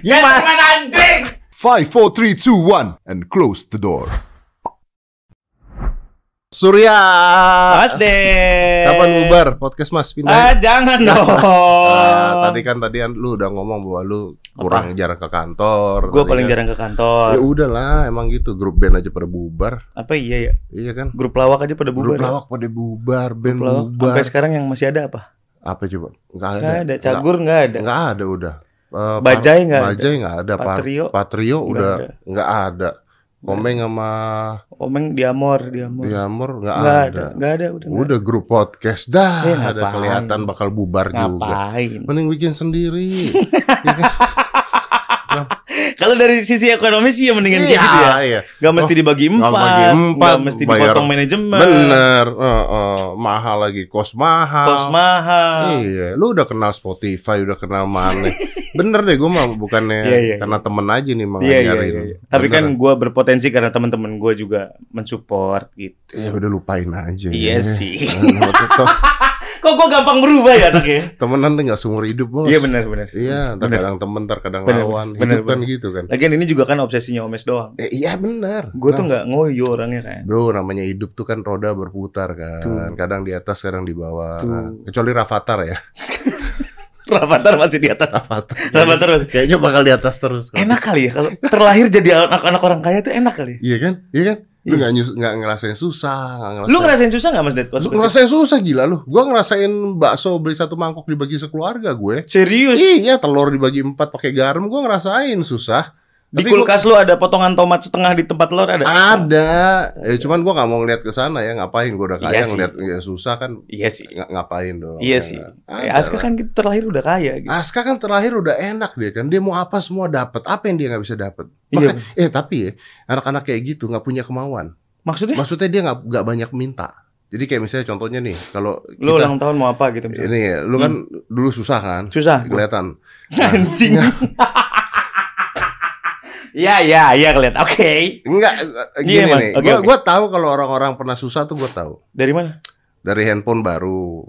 Gimana? Gentleman anjing. 5, 4, 3, 2, 1 And close the door Surya Mas deh. Kapan bubar podcast mas Ah, pindah jangan dong. Ah, Tadi kan tadi kan lu udah ngomong bahwa lu kurang jarang ke kantor Gue paling kan. jarang ke kantor. Ya udahlah emang gitu grup band aja pada bubar Apa iya ya? Iya kan Grup lawak aja pada Grup bubar. ya? lawak pada bubar Band Grup lawak. bubar Sampai sekarang yang masih ada apa? Apa coba Nggak ada Nggak ada. Cagur nggak ada. Nggak ada udah Eh, Bajai nggak ada. Bajai nggak ada Patrio? Patrio Nggak udah nggak ada Komeng sama Omeng diamor, diamor. Diamor nggak ada. ada, nggak ada, udah. Udah grup podcast dah Eh, ada ngapain? kelihatan bakal bubar ada. juga. Ngapain? Mending bikin sendiri. Ya kan? Kalau dari sisi ekonomi sih ya mendingan Iya, gitu ya. iya. Gak mesti Oh, dibagi empat, bagi empat, nggak mesti bayar- dipotong manajemen, Bener, eh, eh, mahal lagi kos mahal. kos mahal. Iya, lu udah kenal Spotify, udah kenal mana? Bener deh, gue mah bukannya Iya, iya, karena temen aja nih Iya, iya, mengajarin. iya, iya. Tapi kan Bener. gue berpotensi karena teman-teman gue juga mensupport gitu. ya udah lupain aja. Iya ya. sih. Tuh, Kok gue gampang berubah ya anaknya? Temenan tuh nggak seumur hidup bos. Iya benar benar. Iya, ntar Bener. kadang temen, ntar kadang Bener, lawan. bener, Hidup kan bener. gitu kan. Lagian ini juga kan obsesinya Omes doang. Eh, iya bener. Gue tuh Nah, nggak ngoyo orangnya kan. Bro, namanya hidup tuh kan roda berputar kan. Tuh. Kadang di atas, kadang di bawah. Tuh. Kecuali Rafathar ya. Rafathar masih di atas. Rafathar. Rafathar masih. Kayaknya bakal di atas terus. kok. Enak kali ya kalau terlahir jadi anak-anak orang kaya tuh enak kali. Iya kan? Iya kan? Lu Iya. nggak nyus- nggak ngerasain susah, nggak ngerasain. Lu ngerasain susah nggak Mas Ded? Lu ngerasain susah gila lu. Gua ngerasain bakso beli satu mangkok dibagi sekeluarga gue. Serius? Iya, telur dibagi empat pakai garam. Gua ngerasain susah. Di Tapi gua- kulkas lu ada potongan tomat setengah di tempat telur ada? ada. Eh, cuman gua nggak mau ngeliat ke sana ya. Ngapain? Gua udah kaya Iya ngeliat ya, susah kan. Iya sih. ng- ngapain dong? Iya Ya sih. Ada Aska kan kita terlahir udah kaya gitu. Aska kan terakhir udah enak dia kan dia mau apa semua dapat apa yang dia nggak bisa dapat Iya. eh tapi ya anak-anak kayak gitu nggak punya kemauan Maksudnya? maksudnya dia nggak nggak banyak minta jadi kayak misalnya contohnya nih kalau Lu ulang tahun mau apa gitu misalnya? ini ya, lu kan dulu susah kan Susah. kelihatan Anjing. Iya, iya, iya kelihatan. Oke. enggak gini Iya, Mas. nih Oke, gua oke. gua tahu kalau orang-orang pernah susah tuh gua tahu Dari mana? dari handphone baru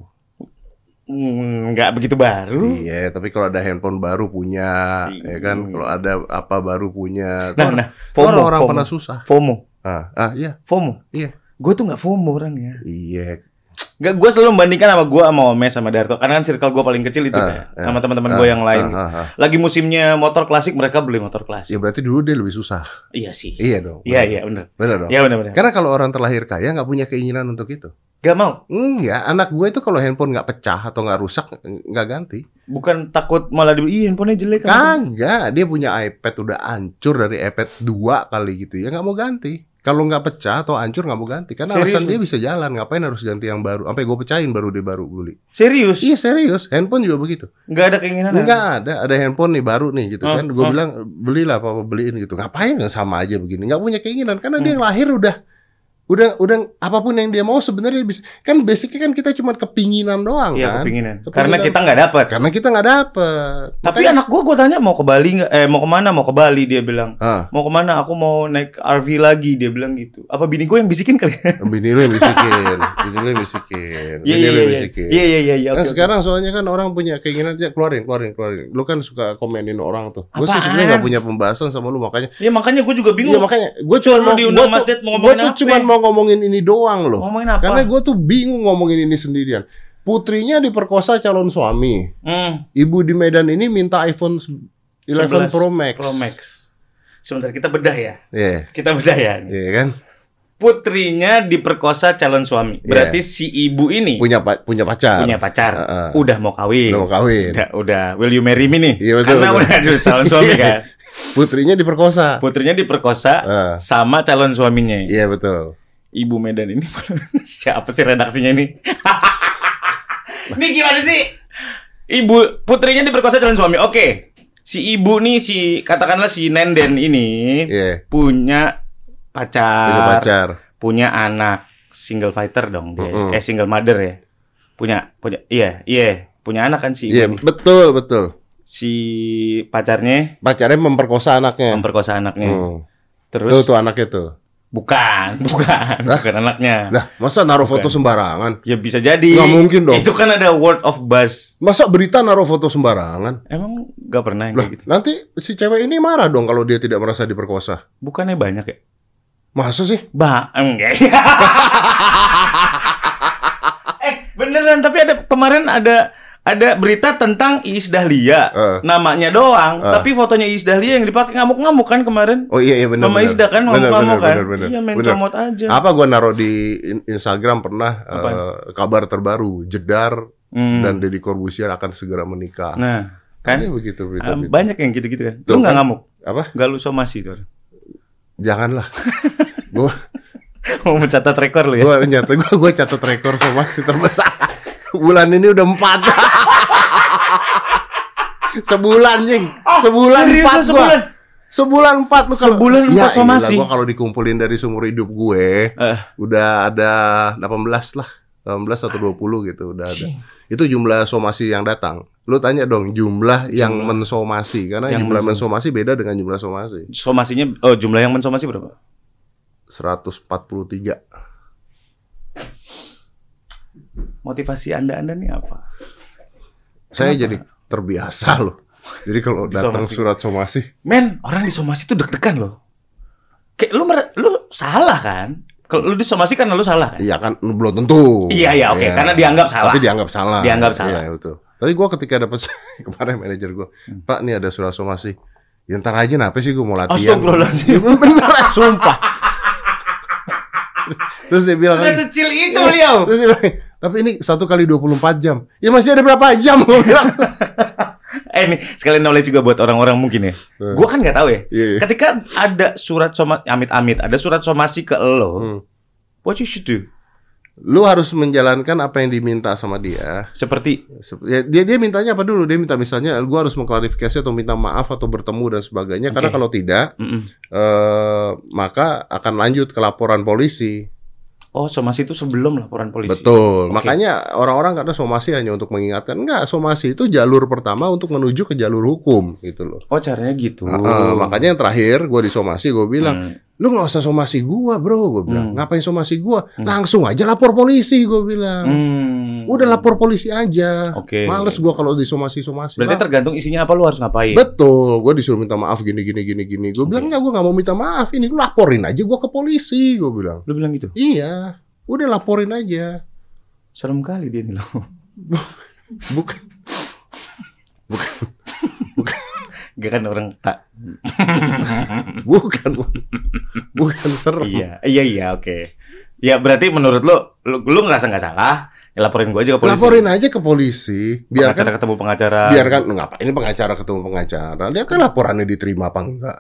Hmm, Nggak begitu baru. iya tapi kalau ada handphone baru punya Iya. ya kan kalau ada apa baru punya Nah, Tuh nah, tuh FOMO, orang-orang FOMO. pernah susah FOMO. ah ah iya FOMO. Iya. Gue tuh nggak FOMO orangnya. iya Gak, gue selalu membandingkan sama gue sama Omes sama Darto. Karena kan circle gue paling kecil itu Ah, kan. ah, sama teman-teman ah, gue yang lain. ah, ah, ah. Lagi musimnya motor klasik, mereka beli motor klasik. Ya berarti dulu dia lebih susah. Iya sih. Iya dong. Iya, benar. iya, bener. Benar dong. Iya, bener-bener. Karena kalau orang terlahir kaya nggak punya keinginan untuk itu. Gak mau. Enggak, anak gue itu kalau handphone nggak pecah atau nggak rusak nggak ganti. Bukan takut malah di Ih, handphonenya jelek kan. Kagak, dia punya iPad udah hancur dari iPad 2 kali gitu ya nggak mau ganti. Kalau nggak pecah atau hancur nggak mau ganti. Karena Serius alasan dia bisa jalan, ngapain harus ganti yang baru? Sampai gue pecahin baru dia baru beli. Serius? Iya serius, handphone juga begitu. Nggak ada keinginan? Enggak ada, ada handphone nih baru nih gitu Oh, kan. Gue oh. bilang belilah apa, beliin gitu. Ngapain sama aja begini? Nggak punya keinginan karena dia Hmm. lahir udah udah udah apa pun yang dia mau sebenarnya bisa. Kan basicnya kan kita cuma kepinginan doang Iya, kan. kepinginan. Kepinginan. Karena kita nggak dapat. Karena kita nggak dapet. Tapi anak gue, gue tanya mau ke Bali nggak? Eh, mau ke mana? Mau ke Bali? Dia bilang. Ah, Mau ke mana? Aku mau naik RV lagi. Dia bilang gitu. Apa bini gue yang bisikin kali? bini lu yang bisikin, bini lu yang bisikin, Iya, bini iya, lu yang iya. bisikin. Iya, iya, iya. iya, Kan sekarang soalnya kan orang punya keinginan dia keluarin, keluarin, keluarin. Lu kan suka komenin orang tuh. Gue sih sebenarnya nggak punya pembahasan sama lu makanya. Ya makanya gue juga Iya bingung. makanya gue cuma mau diundang gua Mas Ded mau gua ngomongin tuh apa? cuma mau ngomongin ini doang loh. Ngomongin apa? Karena gue tuh bingung ngomongin ini sendirian. Putrinya diperkosa calon suami. Hmm, Ibu di Medan ini minta iPhone 11 11 Pro Max. Pro Max. Sebentar kita bedah ya. Iya, Kita bedah ya. iya kan? Putrinya diperkosa calon suami. Iya. Berarti si ibu ini Punya pa- punya pacar. punya pacar. Heeh. Udah mau kawin. Udah mau kawin. Udah, udah. Will you marry me nih? Iya, betul, Karena betul. udah ada calon suami kan. Putrinya diperkosa. Putrinya diperkosa Ah, sama calon suaminya. iya betul. Ibu Medan ini siapa sih redaksinya ini? ini gimana sih? Ibu putrinya diperkosa calon suami. Oke. Si ibu nih si katakanlah si Nenden ini Iya, punya pacar, punya pacar. punya anak single fighter dong dia. Mm-mm. Eh single mother ya. Punya punya iya, iya, punya anak kan si ibu Iya, ini. betul, betul. Si pacarnya Pacarnya memperkosa anaknya. memperkosa anaknya. Hmm. Terus Tuh, tuh anaknya tuh. Bukan, bukan, Lah? bukan anaknya. Nah, masa naruh foto Bukan. sembarangan? Ya bisa jadi. Nggak mungkin dong. Itu kan ada word of buzz. Masa berita naruh foto sembarangan? Emang nggak pernah yang Lah, kayak gitu? nanti si cewek ini marah dong kalau dia tidak merasa diperkosa. Bukannya banyak ya? Masa sih? Ba, enggak. eh, beneran tapi ada kemarin ada ada berita tentang Iis Dahlia. Eh. Namanya doang, Eh. tapi fotonya Iis Dahlia yang dipakai ngamuk-ngamuk kan kemarin. Oh iya iya benar. Benar. Isda kan ngamuk-ngamuk kan. benar, benar, Iya main benar. comot aja. Apa gua naruh di in- Instagram pernah eh, kabar terbaru Jedar Hmm. dan Deddy Corbuzier akan segera menikah. Nah, kan Iya begitu berita. ah, banyak yang gitu-gitu kan. Tuh, Lu nggak kan? ngamuk? Apa? Nggak lu somasi tuh. Janganlah. gua Mau mencatat rekor lu ya? gua nyata gua gua catat rekor somasi terbesar. Bulan ini udah empat. Sebulan, Jing. Sebulan Serius empat gua. sebulan? Empat lu kalau Sebulan Ya empat somasi? iyalah, gua kalau dikumpulin dari seumur hidup gue Eh. udah ada 18 lah. 18 atau 20 gitu udah ada. Itu jumlah somasi yang datang. Lu tanya dong jumlah yang Jumlah. mensomasi karena Yang jumlah mensomasi. mensomasi beda dengan jumlah somasi. Somasinya oh jumlah yang mensomasi berapa? 143. Motivasi Anda-Anda nih apa? Saya Kenapa? jadi terbiasa loh. Jadi kalau datang surat somasi, Men, orang disomasi tuh deg-degan loh. Kayak lu mer- lu salah kan? Kalau lu disomasi kan lu salah kan? iya kan belum tentu. Iya, iya, oke. Iya. Karena dianggap salah. Tapi dianggap salah. Dianggap salah. Iya, betul. Tapi gua ketika dapat kemarin manajer gua, Hmm. Pak nih ada surat somasi. Ya ntar aja kenapa sih gua mau latihan. Astagfirullahaladzim. Bener, sumpah. Terus dia bilang Udah lagi, secil itu beliau. terus dia bilang, tapi ini satu kali 24 jam. Ya masih ada berapa jam gua bilang. Eh nih, sekalian knowledge juga buat orang-orang mungkin ya. Hmm. Gua kan nggak tahu ya. Iya. iya. Ketika ada surat somasi, amit-amit, ada surat somasi ke lo, Hmm. what you should do? Lu harus menjalankan apa yang diminta sama dia. Seperti Sep- ya, dia dia mintanya apa dulu? Dia minta misalnya gua harus mengklarifikasi atau minta maaf atau bertemu dan sebagainya. Karena Oke. kalau tidak, mm-mm. eh, maka akan lanjut ke laporan polisi. Oh somasi itu sebelum laporan polisi. Betul. Oke. Makanya orang-orang karena somasi hanya untuk mengingatkan. Enggak, somasi itu jalur pertama untuk menuju ke jalur hukum gitu loh. Oh caranya gitu. Heeh, makanya yang terakhir gue di somasi gue bilang, Hmm. Lu nggak usah somasi gua bro, gue bilang. Hmm. Ngapain somasi gua? Hmm. Langsung aja lapor polisi gue bilang. Hmm. Udah lapor polisi aja. Oke. Males gua kalau di somasi-somasi. Berarti Lah, tergantung isinya apa lu harus ngapain. Betul, gue disuruh minta maaf gini gini gini gini. Gue bilang Oke. enggak, gue nggak mau minta maaf. Ini lu laporin aja gua ke polisi. Gue bilang. Lu bilang gitu. Iya, udah laporin aja. Serem kali dia nih lo. Bukan. Gak kan orang tak. Bukan, bukan serem. iya, iya, iya, oke. Ya berarti menurut lu, lu, lu ngerasa nggak salah, ya laporin gua aja ke polisi. Laporin aja ke polisi. Pengacara Biarkan, ketemu pengacara. biarkan ngapa ini pengacara ketemu pengacara. Lihat kan laporannya diterima apa enggak.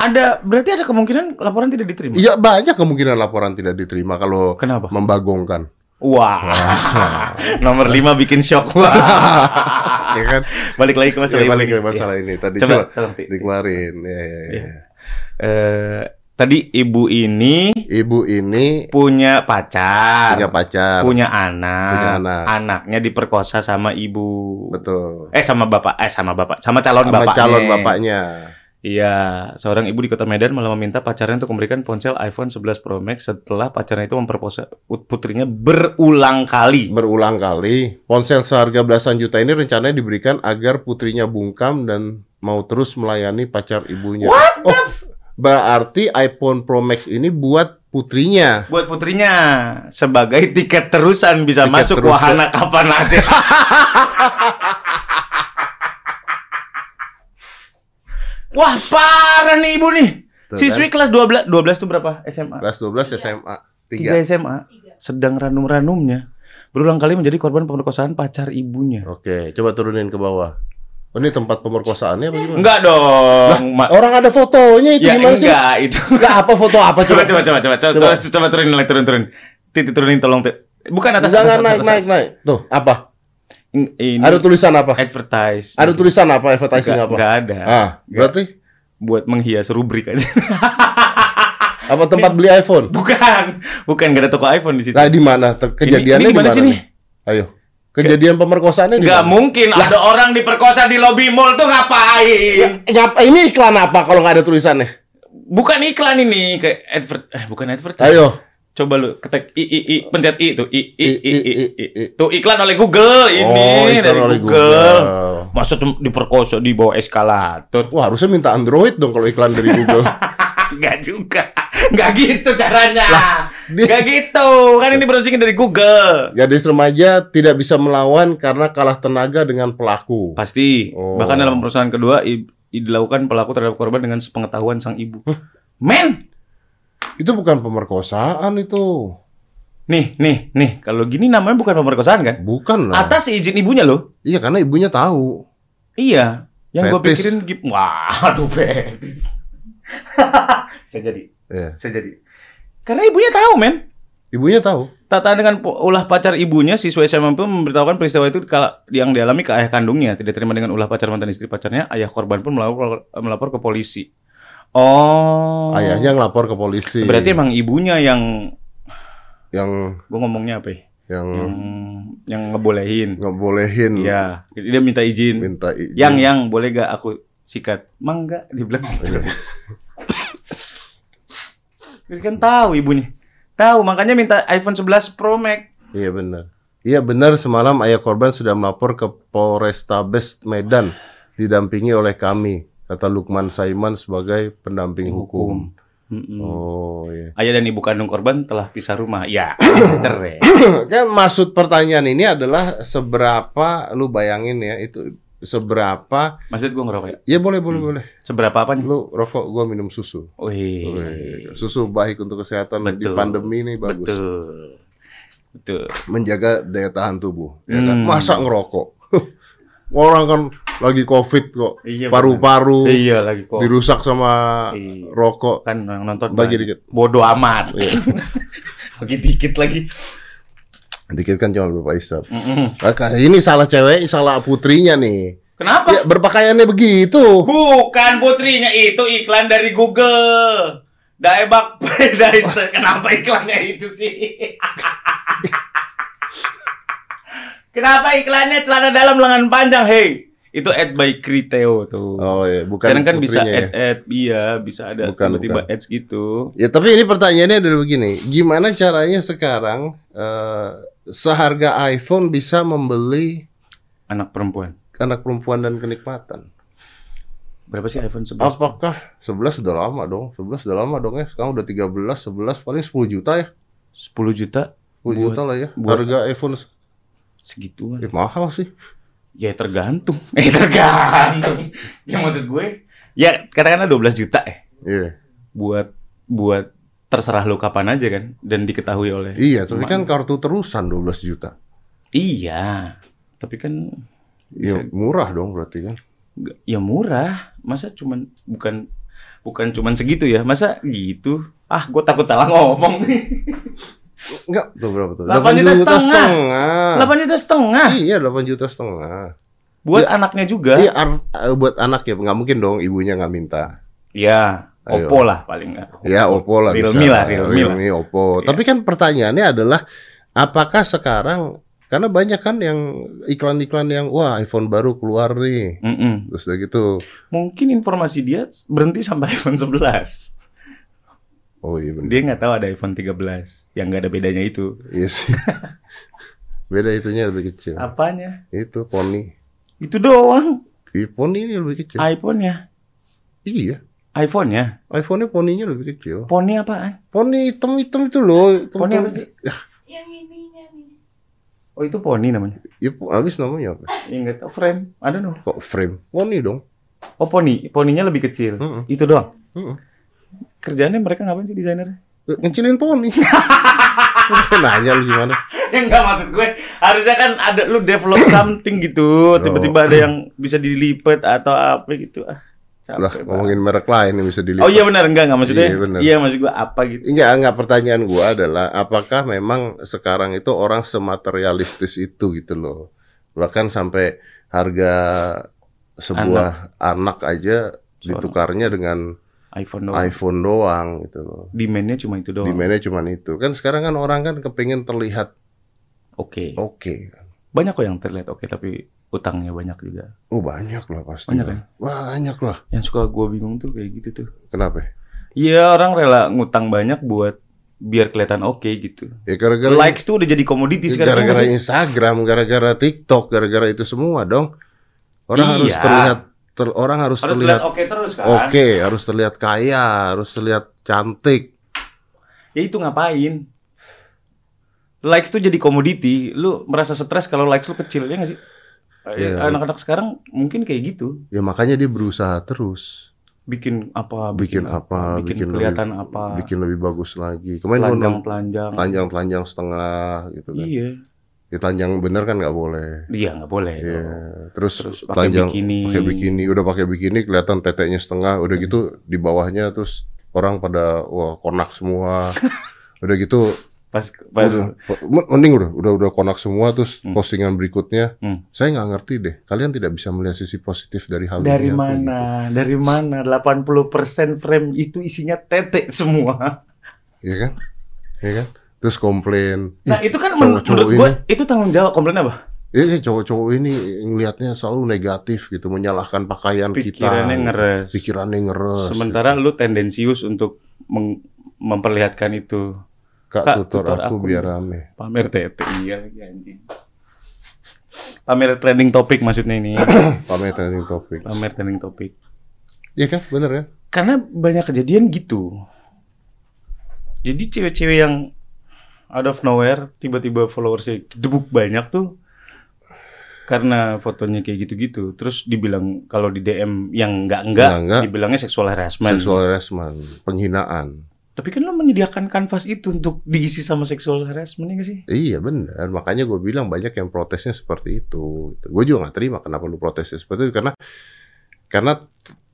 Ada, berarti ada kemungkinan laporan tidak diterima. Iya banyak kemungkinan laporan tidak diterima kalau Kenapa? membagongkan. Wah, nomor 5 bikin shock. Wah. ya kan? balik lagi ke masalah Ya, balik ini. ke masalah ini tadi Coba, coba, dikeluarin. Ya, ya, ya. Iya. Eh, tadi ibu ini Ibu ini punya pacar, punya pacar. punya anak, Punya anak. anaknya diperkosa sama ibu. Betul. Eh sama bapak, eh sama bapak, sama calon Sama bapaknya. calon bapaknya. Iya, seorang ibu di kota Medan malah meminta pacarnya untuk memberikan ponsel iPhone 11 Pro Max setelah pacarnya itu memperkosa putrinya berulang kali. Berulang kali, ponsel seharga belasan juta ini rencananya diberikan agar putrinya bungkam dan mau terus melayani pacar ibunya. What oh, berarti iPhone Pro Max ini buat putrinya. Buat putrinya sebagai tiket terusan bisa Tiket masuk terusan. wahana kapan aja. Wah, parah nih ibu nih. Tuh Siswi kan? kelas 12, 12 itu berapa? SMA. Kelas 12 SMA. 3 3. SMA. Sedang ranum-ranumnya. Berulang kali menjadi korban pemerkosaan pacar ibunya. Oke, coba turunin ke bawah. Oh, ini tempat pemerkosaannya apa gimana? Enggak dong. Ma- Orang ada fotonya itu ya gimana sih? enggak itu. Enggak apa foto apa coba coba coba coba coba, Coba. coba, coba turunin lagi turun turun. Titi turunin tolong. Bukan atas Jangan atas, naik atas, naik atas. naik. Tuh, apa? In- Ini Ada tulisan apa? advertise. Ada tulisan apa? Advertising Enggak, apa? enggak ada. Ah, berarti Buat menghias rubrik aja. apa tempat beli iPhone? bukan. Bukan enggak ada toko iPhone di situ. Nah, di mana? Kejadiannya di mana? sih nih? Ayo. Kejadian pemerkosaannya mana? mungkin ada orang diperkosa di lobby mall tuh ngapain? Ya, ini iklan apa kalau nggak ada tulisannya? Bukan iklan ini kayak advert eh bukan advert. Ayo. Coba lu ketik i i i pencet i tuh i i i i, i, I, i. Tuh iklan oleh Google ini Oh, iklan dari oleh Google. Masa tuh diperkosa di bawah eskalator? Wah, harusnya minta Android dong kalau iklan dari Google. Enggak juga. Enggak gitu caranya. dia- Enggak gitu. Kan ini browsingnya dari Google. Gadis remaja tidak bisa melawan karena kalah tenaga dengan pelaku. Pasti. Oh. Bahkan dalam perusahaan kedua i- i- dilakukan pelaku terhadap korban dengan sepengetahuan sang ibu. Men, Itu bukan pemerkosaan itu. nih, nih, nih. Kalau gini namanya bukan pemerkosaan kan? Bukan lah. Atas izin ibunya loh. Iya, karena ibunya tahu. Iya. Yang gue pikirin. Wah, aduh fetis. bisa jadi, Iya. bisa jadi. Karena ibunya tahu, men. Ibunya tahu. Tata dengan ulah pacar ibunya, siswa SMA pun memberitahukan peristiwa itu yang dialami ke ayah kandungnya. Tidak terima dengan ulah pacar mantan istri pacarnya, ayah korban pun melapor, melapor ke polisi. Oh. Ayahnya ngelapor ke polisi. Berarti emang ibunya yang, yang gue ngomongnya apa ya? yang Yang, yang ngebolehin. nggak bolehin Iya, dia minta izin. minta izin. Yang yang boleh gak aku sikat? Mang enggak, dibilang gitu. Iya. Jadi kan tahu ibunya. Tahu, makanya minta iPhone 11 Pro Max. Iya benar. Iya benar semalam ayah korban sudah melapor ke Polrestabes Medan didampingi oleh kami, kata Lukman Saiman sebagai pendamping hukum. Mm-mm. Oh iya. Ayah dan ibu kandung korban telah pisah rumah. Ya, cerai. kan maksud pertanyaan ini adalah seberapa lu bayangin ya itu seberapa Maksud gue ngerokok ya? ya boleh boleh boleh Seberapa apa nih? lu rokok gua minum susu Wih. Wih, susu baik untuk kesehatan di Betul. pandemi ini bagus Betul. Betul. menjaga daya tahan tubuh ya kan Hmm. masa ngerokok orang kan lagi covid kok Iya. paru-paru. Iya lagi kok. dirusak sama Iya. rokok Kan yang nonton bagi banyak. dikit Bodoh amat. Iya. Bagi dikit lagi. dikit kan cuma beberapa isap Mm-mm. Maka ini salah cewek salah putrinya nih Kenapa? ya berpakaiannya begitu Bukan putrinya itu iklan dari Google. Daebak Paradise. Kenapa iklannya itu sih? Kenapa iklannya celana dalam lengan panjang? Hey, itu ad by Kriteo tuh. oh ya bukan Sekarang kan bisa putrinya ya. ad-ad, iya, bisa ada Bukan, tiba-tiba ads gitu. Ya tapi ini pertanyaannya adalah begini, gimana caranya sekarang eh, seharga iPhone bisa membeli Anak perempuan. anak perempuan dan kenikmatan? Berapa sih iPhone 11? Apakah 11 sudah lama dong? 11 sudah lama dong ya. Sekarang udah 13, 11 paling 10 juta ya. 10 juta 10 Buat- juta lah ya. buat- Harga iPhone segituan. eh, mahal sih. Ya tergantung. Eh tergantung. Ya maksud gue, ya katakanlah 12 juta ya. Iya. Buat buat terserah lo kapan aja kan dan diketahui oleh Iya, tapi kan kartu terusan 12 juta. Iya. Tapi kan Ya murah dong berarti kan. ya murah. Masa cuman bukan bukan cuman segitu ya. Masa gitu? Ah, gue takut salah ngomong nih. Enggak, tuh berapa tuh? 8 juta setengah. setengah. 8 juta setengah Iya, 8 juta setengah. buat anaknya juga. Iya, eh, buat anak ya, nggak mungkin dong ibunya nggak minta. Ya, Ayo. Oppo lah paling nggak. Ya, Oppo lah Realme bisa. lah, Realme lah. Oppo. Iya. Tapi kan pertanyaannya adalah apakah sekarang karena banyak kan yang iklan-iklan yang wah iPhone baru keluar nih. Mm-mm. Terus udah gitu. Mungkin informasi dia berhenti sampai iPhone 11. Oh iya benar. Dia nggak tahu ada iPhone 13 yang nggak ada bedanya itu. Iya sih. Beda itunya lebih kecil. Apanya? Itu poni. Itu doang. Ih, poni ini lebih kecil. iPhone-nya. Iya. iPhone-nya. iPhone-nya poninya lebih kecil. Poni apaan? Poni hitam-hitam itu loh. Hitam Poni apa sih? Yang ininya nih. Oh itu poni namanya. Ya, po- habis namanya apa? Ya nggak tahu frame. Ada no. Kok frame? Poni dong. Oh poni. Poninya lebih kecil. Heeh. Itu doang. Heeh. Kerjaannya mereka ngapain sih desainer? Ngecilin poni. Nanya lu gimana? Ya enggak maksud gue harusnya kan ada lu develop something gitu, tiba-tiba ada yang bisa dilipat atau apa gitu. Ah, Lah, capek banget. ngomongin merek lain yang bisa dilihat. Oh iya benar enggak enggak maksudnya? Iya, benar. Iya maksud gue apa gitu. Enggak, enggak pertanyaan gua adalah apakah memang sekarang itu orang sematerialistis itu gitu loh. Bahkan sampai harga sebuah anak, aja ditukarnya dengan iPhone doang. iPhone doang gitu loh. Demand-nya cuma itu doang. Demandnya cuma itu. Kan sekarang kan orang kan kepengen terlihat Oke. oke. Banyak kok yang terlihat oke tapi utangnya banyak juga. Oh banyak lah pasti. Banyak ya? Banyak lah. Yang suka gue bingung tuh kayak gitu tuh. Kenapa? Iya orang rela ngutang banyak buat biar kelihatan oke gitu. Ya gara-gara Likes tuh udah jadi komoditi ya, sekarang. gara-gara sih? Instagram, gara-gara TikTok, gara-gara itu semua dong. Orang Iya. harus terlihat ter- orang harus, harus terlihat terlihat oke terus kan. oke, harus terlihat kaya, harus terlihat cantik. Ya itu ngapain? Likes tuh jadi komoditi. Lu merasa stres kalau likes lu kecil ya nggak sih? Iya. Anak-anak sekarang mungkin kayak gitu. Ya makanya dia berusaha terus. Bikin apa? Bikin apa, Bikin, bikin kelihatan apa? Bikin lebih bagus lagi. Kemarin telanjang-telanjang. telanjang-telanjang setengah gitu kan. Iya. Ya, telanjang bener kan nggak boleh. Iya nggak boleh. Iya. dong. Terus, Terus pakai telanjang bikini. pakai bikini, udah pakai bikini kelihatan teteknya setengah, udah gitu di bawahnya terus orang pada wah konak semua. udah gitu Pas pas udah, mending udah udah udah konak semua terus Hmm. postingan berikutnya. Hmm. Saya nggak ngerti deh. Kalian tidak bisa melihat sisi positif dari hal dari ini mana? Dari mana? 80% frame itu isinya tete semua. gitu. Iya kan? Iya kan? Terus komplain. Nah, itu kan men- cowok-cowok menurut gua itu tanggung jawab komplain apa? Iya, cowok-cowok ini ngelihatnya selalu negatif gitu, menyalahkan pakaian Pikirannya kita. ngeres. Pikirannya ngeres. Sementara lu tendensius untuk memperlihatkan itu Kak, Kak, tutor, tutor aku, aku. biar rame. pamer tete iya anjing. Pamer trending topik maksudnya ini. Pamer trending topik. Pamer trending topik. Iya kan? Bener kan? Karena banyak kejadian gitu. Jadi cewek-cewek yang out of nowhere tiba-tiba followersnya debuk banyak tuh karena fotonya kayak gitu-gitu. Terus dibilang kalau di DM yang enggak-enggak Enggak-enggak. dibilangnya sexual harassment. Sexual harassment, penghinaan. Tapi kan lo menyediakan kanvas itu untuk diisi sama sexual harassment ya sih? Iya benar, makanya gue bilang banyak yang protesnya seperti itu. Gue juga nggak terima kenapa lu protesnya seperti itu karena karena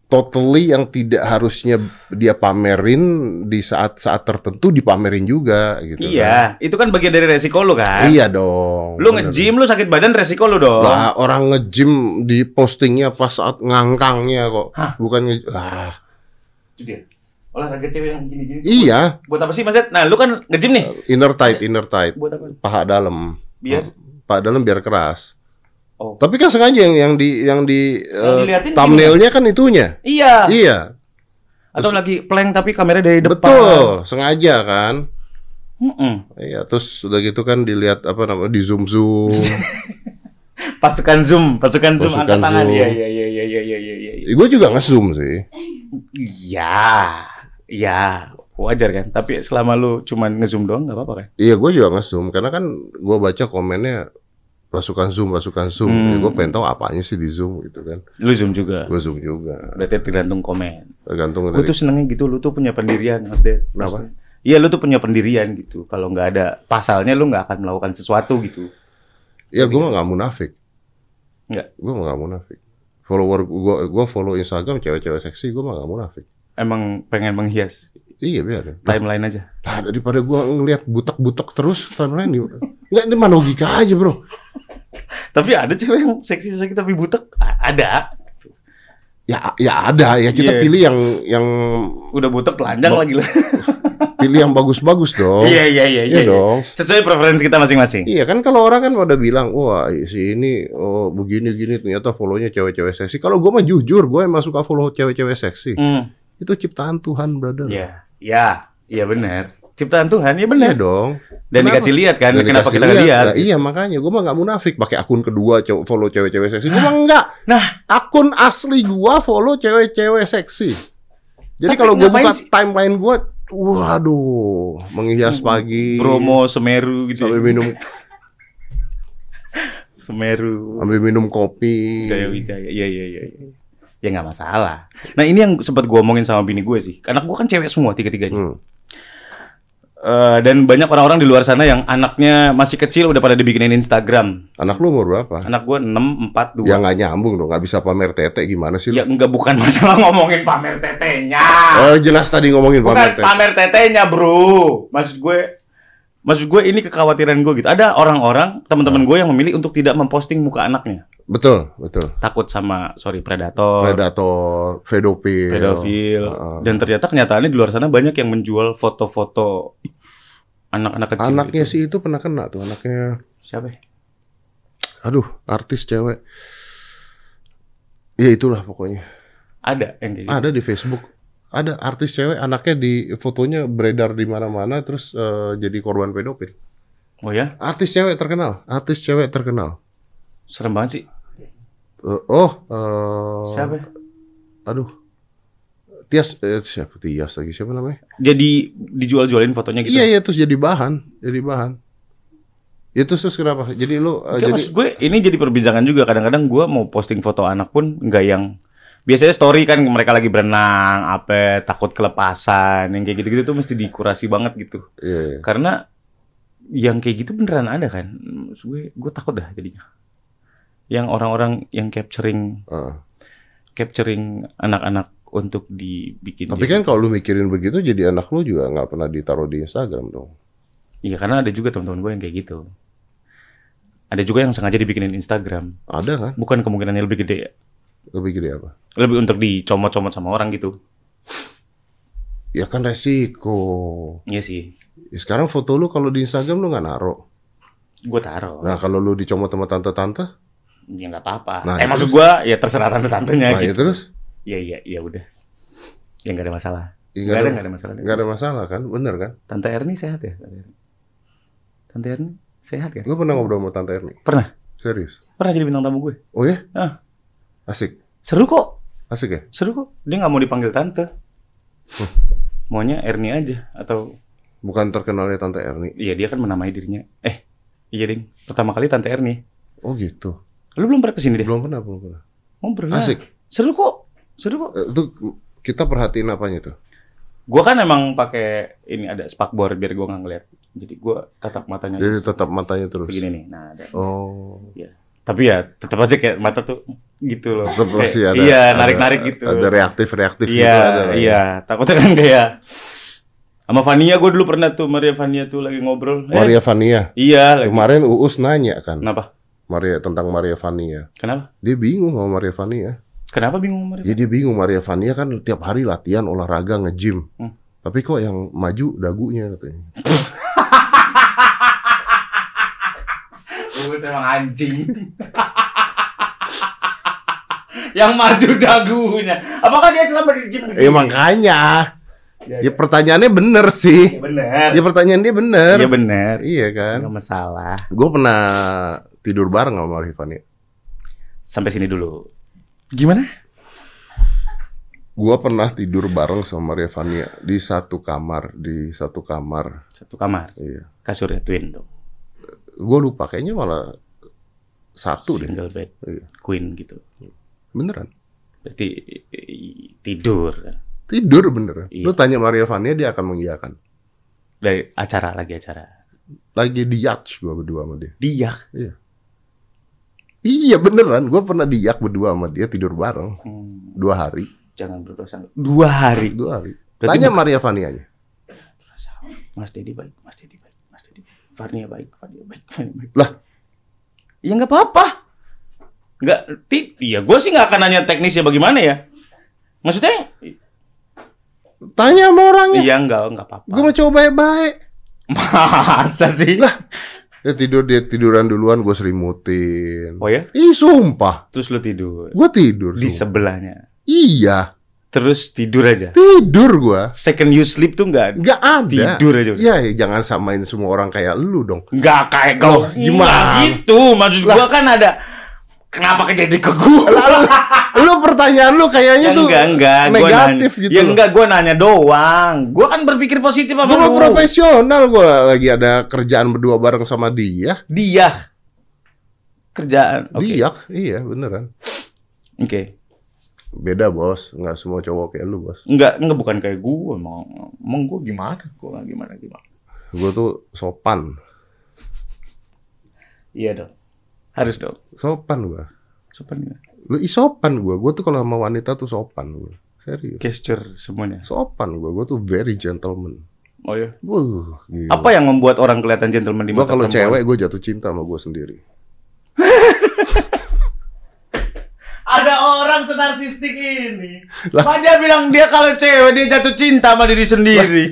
totally yang tidak harusnya dia pamerin di saat-saat tertentu dipamerin juga gitu. kan. Iya, itu kan bagian dari resiko lo kan. Iya dong. Lu nge-gym, lu sakit badan resiko lu dong. Lah orang nge-gym di postingnya pas saat ngangkangnya kok. Hah? Bukan nge lah. Itu dia. Olahraga cewek yang gini-gini. Iya, Buat apa sih Mas Ed? Nah, lu kan nge-gym nih. inner tight, inner tight, Buat apa? paha dalam. Biar paha dalam biar keras. Oh. Tapi kan sengaja yang yang di yang di diliatin thumbnailnya kan itunya. Iya. Iya, Atau lagi plank tapi kamera dari depan. betul, sengaja kan. Mm-mm. Iya, terus udah gitu kan dilihat apa namanya di zoom zoom. Pasukan zoom, pasukan zoom Pasukan angkat tangan. zoom. Iya, iya, iya, iya, iya, iya, iya, iya. gue juga nge-zoom sih. Iya. Iya, wajar kan. Tapi selama lu cuman nge-zoom doang nggak apa-apa kan? Iya, gue juga nge-zoom karena kan gue baca komennya pasukan zoom, pasukan zoom. Hmm. Ya, gue pengen tahu apanya sih di zoom gitu kan. Lu zoom juga. Gue zoom juga. Berarti tergantung komen. Tergantung Gue dari tuh senengnya gitu, lu tuh punya pendirian, Mas Ded. Kenapa? Iya, lu tuh punya pendirian gitu. Kalau nggak ada pasalnya, lu nggak akan melakukan sesuatu gitu. Ya gue mah nggak munafik. Nggak. Gue mah nggak munafik. Follower gue, gue follow Instagram cewek-cewek seksi, gue mah nggak munafik. Emang pengen menghias Iya biarin. timeline aja. Lah daripada gue ngelihat butek-butek terus timeline nggak ini mah logika aja bro. Tapi ada cewek yang seksi-seksi tapi butek? Ada. Ya ya ada ya kita Iya. pilih yang yang Udah butek telanjang lagi lah. pilih yang bagus-bagus dong. Iya, iya, iya, Iya iya. dong. Sesuai preferensi kita masing-masing. Iya kan kalau orang kan pada bilang wah si ini oh begini gini ternyata follownya cewek-cewek seksi. Kalau gue mah jujur gue emang suka follow cewek-cewek seksi. Hmm. Itu ciptaan Tuhan brother. Iya. Iya, iya benar. Ciptaan Tuhan, Iya ya benar. dong. Dan Kenapa? dikasih lihat kan, Dan kenapa kita lihat? Lah, iya makanya gue mah nggak munafik pakai akun kedua follow cewek-cewek seksi. Gue mah enggak. Nah, Akun asli gua follow cewek-cewek seksi. Jadi kalau gue buka sih? timeline gua, waduh, menghias pagi, Bromo, Semeru gitu. sambil ya. minum Semeru. sambil minum kopi. Gaya Wijaya. Iya, iya, iya. iya. Ya nggak masalah. Nah ini yang sempat gue omongin sama bini gue sih. Karena gue kan cewek semua tiga-tiganya. Hmm. Eh, dan banyak orang-orang di luar sana yang anaknya masih kecil udah pada dibikinin Instagram. Anak lu umur berapa? Anak gue 6, 4, 2. Ya nggak nyambung dong, nggak bisa pamer tete gimana sih? lu? Ya enggak bukan masalah ngomongin pamer tetenya. Oh jelas tadi ngomongin bukan pamer tete. pamer tetenya, Bro. Maksud gue Maksud gue ini kekhawatiran gue gitu. Ada orang-orang, teman-teman gue yang memilih untuk tidak memposting muka anaknya. Betul, betul. Takut sama sorry predator, Predator, pedofil. pedofil. Heeh. Dan ternyata kenyataannya di luar sana banyak yang menjual foto-foto anak-anak kecil. Anaknya gitu. sih itu pernah kena tuh, anaknya. siapa? ya? Aduh, artis cewek. Ya itulah pokoknya. Ada yang kayak gitu. Ada di Facebook. Ada artis cewek anaknya di fotonya beredar di mana-mana terus eh, jadi korban pedofil. Oh ya, Artis cewek terkenal, artis cewek terkenal. serem banget sih. Eh, oh, eh, Siapa? Aduh. Tias eh, siapa Tias lagi siapa namanya? Jadi dijual-jualin fotonya gitu. Iya iya terus jadi bahan, jadi bahan. Itu terus kenapa? Jadi lu Oke, jadi gue ini jadi perbincangan juga. Kadang-kadang gue mau posting foto anak pun nggak yang biasanya story kan mereka lagi berenang, apa takut kelepasan, yang kayak gitu-gitu tuh mesti dikurasi banget gitu. iya, iya. Karena yang kayak gitu beneran ada kan. Maksud gue gue takut dah jadinya. Yang orang-orang yang capturing Heeh. capturing anak-anak untuk dibikin. Tapi jadi- kan kalau lu mikirin begitu jadi anak lu juga nggak pernah ditaruh di Instagram dong. Iya karena ada juga teman-teman gue yang kayak gitu. Ada juga yang sengaja dibikinin Instagram. Ada kan? Bukan kemungkinannya lebih gede, Lebih gede apa? lebih untuk dicomot-comot sama orang gitu. Ya kan resiko. Iya sih. Ya, sekarang foto lu kalau di Instagram lu nggak naruh. Gue taruh. Nah kalau lu dicomot sama tante-tante, Ya nggak apa-apa. Nah, eh terus? maksud gue ya terserah tante-tantenya nah ya gitu. terus Iya iya iya udah. Ya nggak ada masalah. ya, Nggak ada nggak ada masalah. nggak ada masalah kan? Bener kan? Tante Erni sehat ya? Tante Erni, Tante Erni sehat kan? Lu pernah ngobrol sama tante Erni? Pernah. Serius? Pernah jadi bintang tamu gue. Oh ya? Ah. Asik, Seru kok. asik ya? Seru kok. Dia nggak mau dipanggil tante. Maunya Erni aja atau Bukan terkenalnya tante Erni. Iya dia kan menamai dirinya. Eh, iya ding. Pertama kali Tante Erni. Oh gitu. Lu belum pernah ke sini deh? Belum pernah, belum pernah. Ngobrol lah. Asik. Seru kok. Seru kok. Eh, Itu kita perhatiin apanya tuh? Gua kan emang pakai ini ada spakbor biar gua nggak ngeliat. Jadi gua tatap matanya. Jadi terus tetap matanya terus. Begini nih. Nah, ada. Oh. Tapi ya tetap aja kayak mata tuh gitu loh. Tetap masih ada. Iya, ada- narik-narik gitu. Ada reaktif-reaktif gitu Iya, ada. lah ya. iya. Takutnya kan kayak sama Vania gue dulu pernah tuh Maria Vania tuh lagi ngobrol. Eh, Maria Vania. Iya, lagi. Kemarin Uus nanya kan. Kenapa? Maria tentang Maria Vania. Kenapa? Dia bingung sama Maria Vania. Kenapa bingung sama Maria? Ya dia bingung Maria Vania kan tiap hari latihan olahraga nge-gym. Hmm. Tapi kok yang maju dagunya katanya. Gue emang anjing. yang maju dagunya. Apakah dia selama di gym? Eh makanya. Ya, Ya pertanyaannya bener sih. bener. Ya pertanyaan dia bener. Iya bener. Iya kan. Gak masalah. Gue pernah tidur bareng sama Maria Vania. Sampai sini dulu. Gimana? Gue pernah tidur bareng sama Maria Vania di satu kamar, di satu kamar. Satu kamar. Iya. Kasurnya twin dong. Gue lupa kayaknya malah satu deh. Single bed. Iya. Queen gitu. Beneran. Berarti tidur. Tidur beneran. Iya. Lu tanya Maria Vania dia akan mengiyakan. Dari acara lagi acara. Lagi di yacht gue berdua sama dia. Dia. Iya beneran, gue pernah di yacht berdua sama dia tidur bareng Hmm, dua hari. jangan berdosa. Dua hari. Dua hari. Berarti Tanya Maria Vanianya. Mas Dedi baik, Mas Dedi Dedi baik. Farnia baik, Farnia baik, Farnia baik. Lah. Ya nggak apa-apa. Nggak, ti, iya gue sih nggak akan nanya teknisnya bagaimana ya. Maksudnya, Tanya sama orangnya. iya nggak, nggak apa-apa. Gue mau coba baik-baik. Masa sih? Dia tidur dia tiduran duluan, gue selimutin. Oh ya? Ih sumpah, Terus lu tidur gue tidur. di sumpah. sebelahnya. Iya, Terus tidur aja. tidur gue. Second you sleep tuh nggak Gak ada. tidur aja. Ya, ya, jangan samain semua orang kayak lu dong. Nggak kayak Loh, kau gimana? Nggak gitu. Maksud gua kan ada kenapa kejadian ke gua? Lalu, lu pertanyaan lu kayaknya Ya, tuh enggak, enggak. Gua negatif nanya, gitu. Ya enggak, gua nanya doang. Gua kan berpikir positif mah lu. profesional, gue lagi ada kerjaan berdua bareng sama dia. Dia kerjaan. Oke. Dia, iya beneran. Oke. Beda bos, nggak semua cowok kayak lu bos. Enggak, enggak bukan kayak gua emang. Emang gua gimana? Gua nggak gimana gimana. Gue tuh sopan, Iya dong. Harus dong. sopan gue. Sopan ya. Lu ih, sopan gue, gue tuh kalau sama wanita tuh sopan gue. Serius. Gesture semuanya. Sopan gue, gue tuh very gentleman. Oh ya. Wuh, gila. Apa yang membuat orang kelihatan gentleman di Gue mata kalau perempuan? cewek gue jatuh cinta sama gue sendiri. Ada orang senarsistik ini. Lah. Lah. dia bilang dia kalau cewek dia jatuh cinta sama diri sendiri.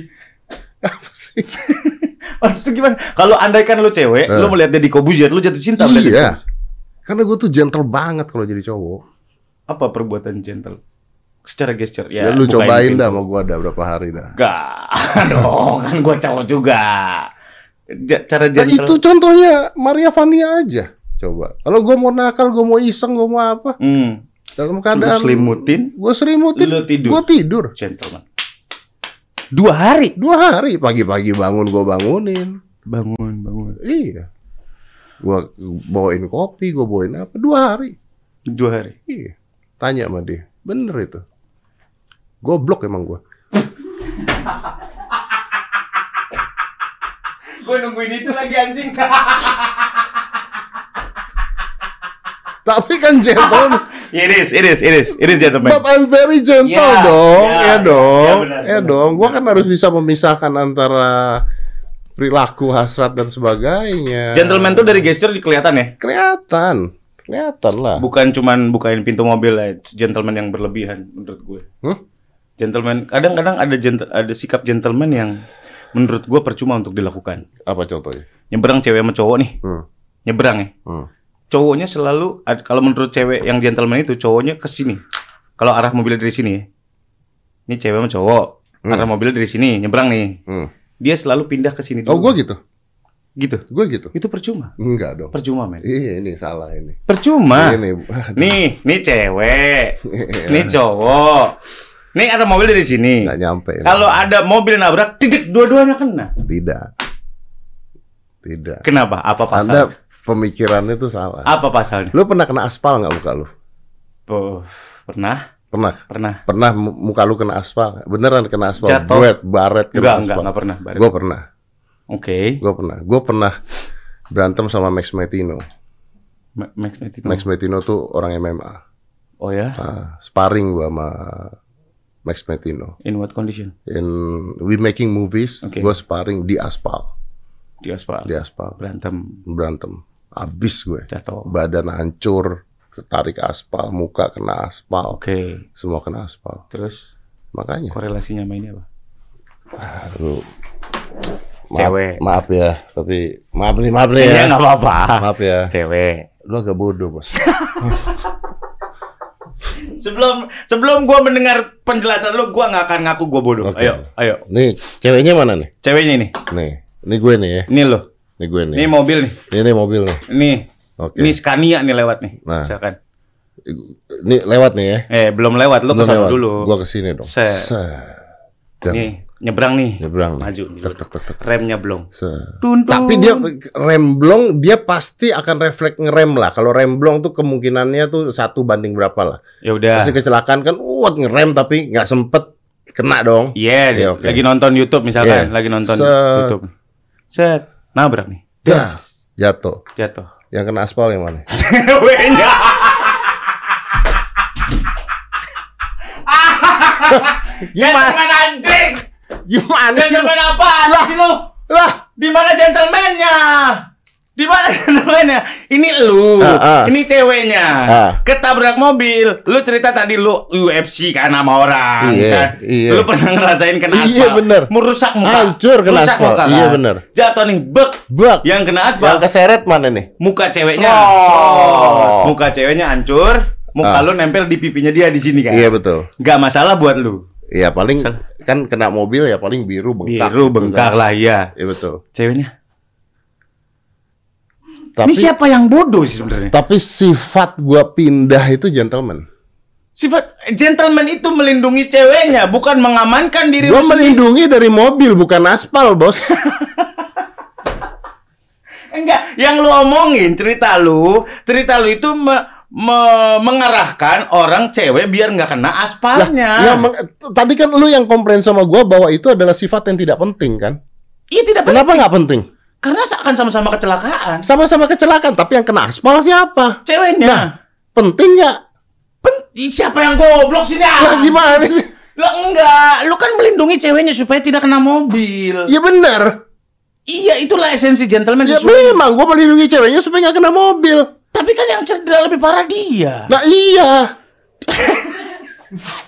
Apa sih? Maksudnya gimana? Kalau andaikan lu cewek, Eh. lu melihat dia di Kobuzier, lu jatuh cinta sama dia. iya. Karena gue tuh gentle banget kalau jadi cowok. Apa perbuatan gentle? Secara gesture Ya, ya. lu cobain dah mau gua ada berapa hari dah. Enggak dong, kan gua cowok juga. Cara Nah, gentle. itu contohnya Maria Vania aja. Coba. Kalau gua mau nakal, gua mau iseng, gua mau apa? Hmm. Dalam Lu keadaan selimutin, gua selimutin. lu tidur. Gua tidur. Gentleman. Dua hari. Dua hari pagi-pagi bangun gua bangunin. Bangun, bangun. Iya. Gua bawain kopi, gua bawain apa? Dua hari. Dua hari. Iya. Tanya sama dia. Bener itu. Goblok emang gua. Gue nungguin itu lagi anjing. Tapi kan gentleman. it is, it is, it is, it is gentleman. But I'm very gentle Ya, dong. ya, Ya, ya, dong. ya, benar, Ya, benar, dong. Gua benar. kan harus bisa memisahkan antara perilaku, hasrat dan sebagainya. Gentleman tuh dari gesture kelihatan ya. kelihatan. Kelihatan lah. Bukan cuman bukain pintu mobil ya, gentleman yang berlebihan menurut gue. Hah? Gentleman, kadang-kadang ada gentle, ada sikap gentleman yang menurut gue percuma untuk dilakukan. Apa contohnya? Nyebrang cewek sama cowok nih, Hmm. nyebrang ya. Hmm. Cowoknya selalu, kalau menurut cewek yang gentleman itu, cowoknya ke sini. Kalau arah mobilnya dari sini. Ini cewek sama cowok, Hmm. arah mobilnya dari sini, nyebrang nih. Hmm. Dia selalu pindah ke sini Oh, gua gitu. Gitu. Gua gitu. Itu percuma. Enggak dong. Percuma, men. Iya, ini salah ini. Percuma. Ini. Nih, nih cewek, Iya. nih cowok. Nih ada mobil dari sini. Enggak nyampe. Kalau ada mobil nabrak, titik dua-duanya kena. tidak. Tidak. Kenapa? Apa pasal? Anda pemikirannya tuh salah. Apa pasalnya? Lu pernah kena aspal nggak muka lu? Oh, pernah, Pernah. pernah. Pernah mu- muka lu kena aspal? Beneran kena aspal? Jatuh. Baret, baret kena Enggak, aspal. enggak, enggak pernah. Baru. Gue pernah. Oke. Gue pernah. Gue pernah berantem sama Max Metino. Ma- Max Metino. Max Metino tuh orang MMA. Oh ya? Nah, sparring gue sama Max Metino. In what condition? In we making movies, Oke. gue sparring di aspal, Di aspal. di aspal Berantem, berantem. Abis gue. jatuh. Badan hancur, ketarik aspal, muka kena aspal, Oke. semua kena aspal. Terus Makanya, korelasinya sama ini apa? aduh, maaf, Cewek. maaf ya, tapi maaf nih, maaf nih ya, nggak apa-apa. maaf ya. Cewek. Lu agak bodoh bos. Sebelum sebelum gua mendengar penjelasan lu, gua nggak akan ngaku gua bodoh. Oke. Ayo, ayo. Nih, ceweknya mana nih? Ceweknya ini. Nih, ini gue nih ya, Ini lo. Ini gue nih. Ini mobil nih. Ini mobil nih. Ini. Oke. Ini Scania nih lewat nih. Nah. Misalkan. Ini lewat nih ya. Eh, belum lewat. Lu Belum ke sana lewat. dulu. Gua ke sini dong. Set. Set. Dan Nih, nyebrang nih. nyebrang. Maju. Tek tek tek tek. Remnya belum. Set. Tun, tun. Tapi dia rem blong, dia pasti akan refleks ngerem lah. Kalau rem blong tuh kemungkinannya tuh satu banding berapa lah. ya udah. Pasti kecelakaan kan, uat ngerem tapi nggak sempet kena dong. Iya, Iya, oke. lagi nonton YouTube misalkan, Iya. lagi nonton Set. YouTube. Set, nabrak nih. Dah, jatuh. Jatuh. Yang kena aspal yang mana? Ceweknya. Gimana? Gentleman anjing. Gimana sih? Gentleman apa sih lu? Lah, Di mana gentlemannya? Di mana gentlemannya? Ini lu, Ah, ah. ini ceweknya. Ah. Ketabrak mobil. Lu cerita tadi lu UFC kan sama orang Iya, kan. iya. Lu pernah ngerasain kena aspal. Iya, bener. Merusak muka. Hancur kena Rusak aspal. muka, kan? Iya, bener. Jatuh nih, bek. bak. Yang kena aspal. Yang keseret mana nih? muka ceweknya slot. muka ceweknya hancur muka Ah. lu nempel di pipinya dia di sini kan Iya betul. nggak masalah buat lu Iya paling kan kena mobil ya paling biru bengkak. biru gitu bengkak kan. lah iya Iya betul. ceweknya Tapi ini siapa yang bodoh sih sebenarnya tapi sifat gua pindah itu gentleman. sifat gentleman itu melindungi ceweknya bukan mengamankan diri Gua melindungi dari mobil bukan aspal, Bos. enggak yang lu omongin cerita lu cerita lu itu me- me- mengarahkan orang cewek biar nggak kena aspalnya ya, meng- tadi kan lu yang komplain sama gua bahwa itu adalah sifat yang tidak penting kan? iya tidak Kenapa nggak penting? Karena akan sama-sama kecelakaan Sama-sama kecelakaan, tapi yang kena aspal siapa? ceweknya Nah, penting nggak? Pen- Ih, siapa yang goblok sih dah? Lah gimana sih? Lo enggak, lu kan melindungi ceweknya supaya tidak kena mobil. Ya benar. Iya, itulah esensi gentleman Ya sesuai. memang gua melindungi ceweknya supaya nggak kena mobil. Tapi kan yang cedera lebih parah dia. Nah iya,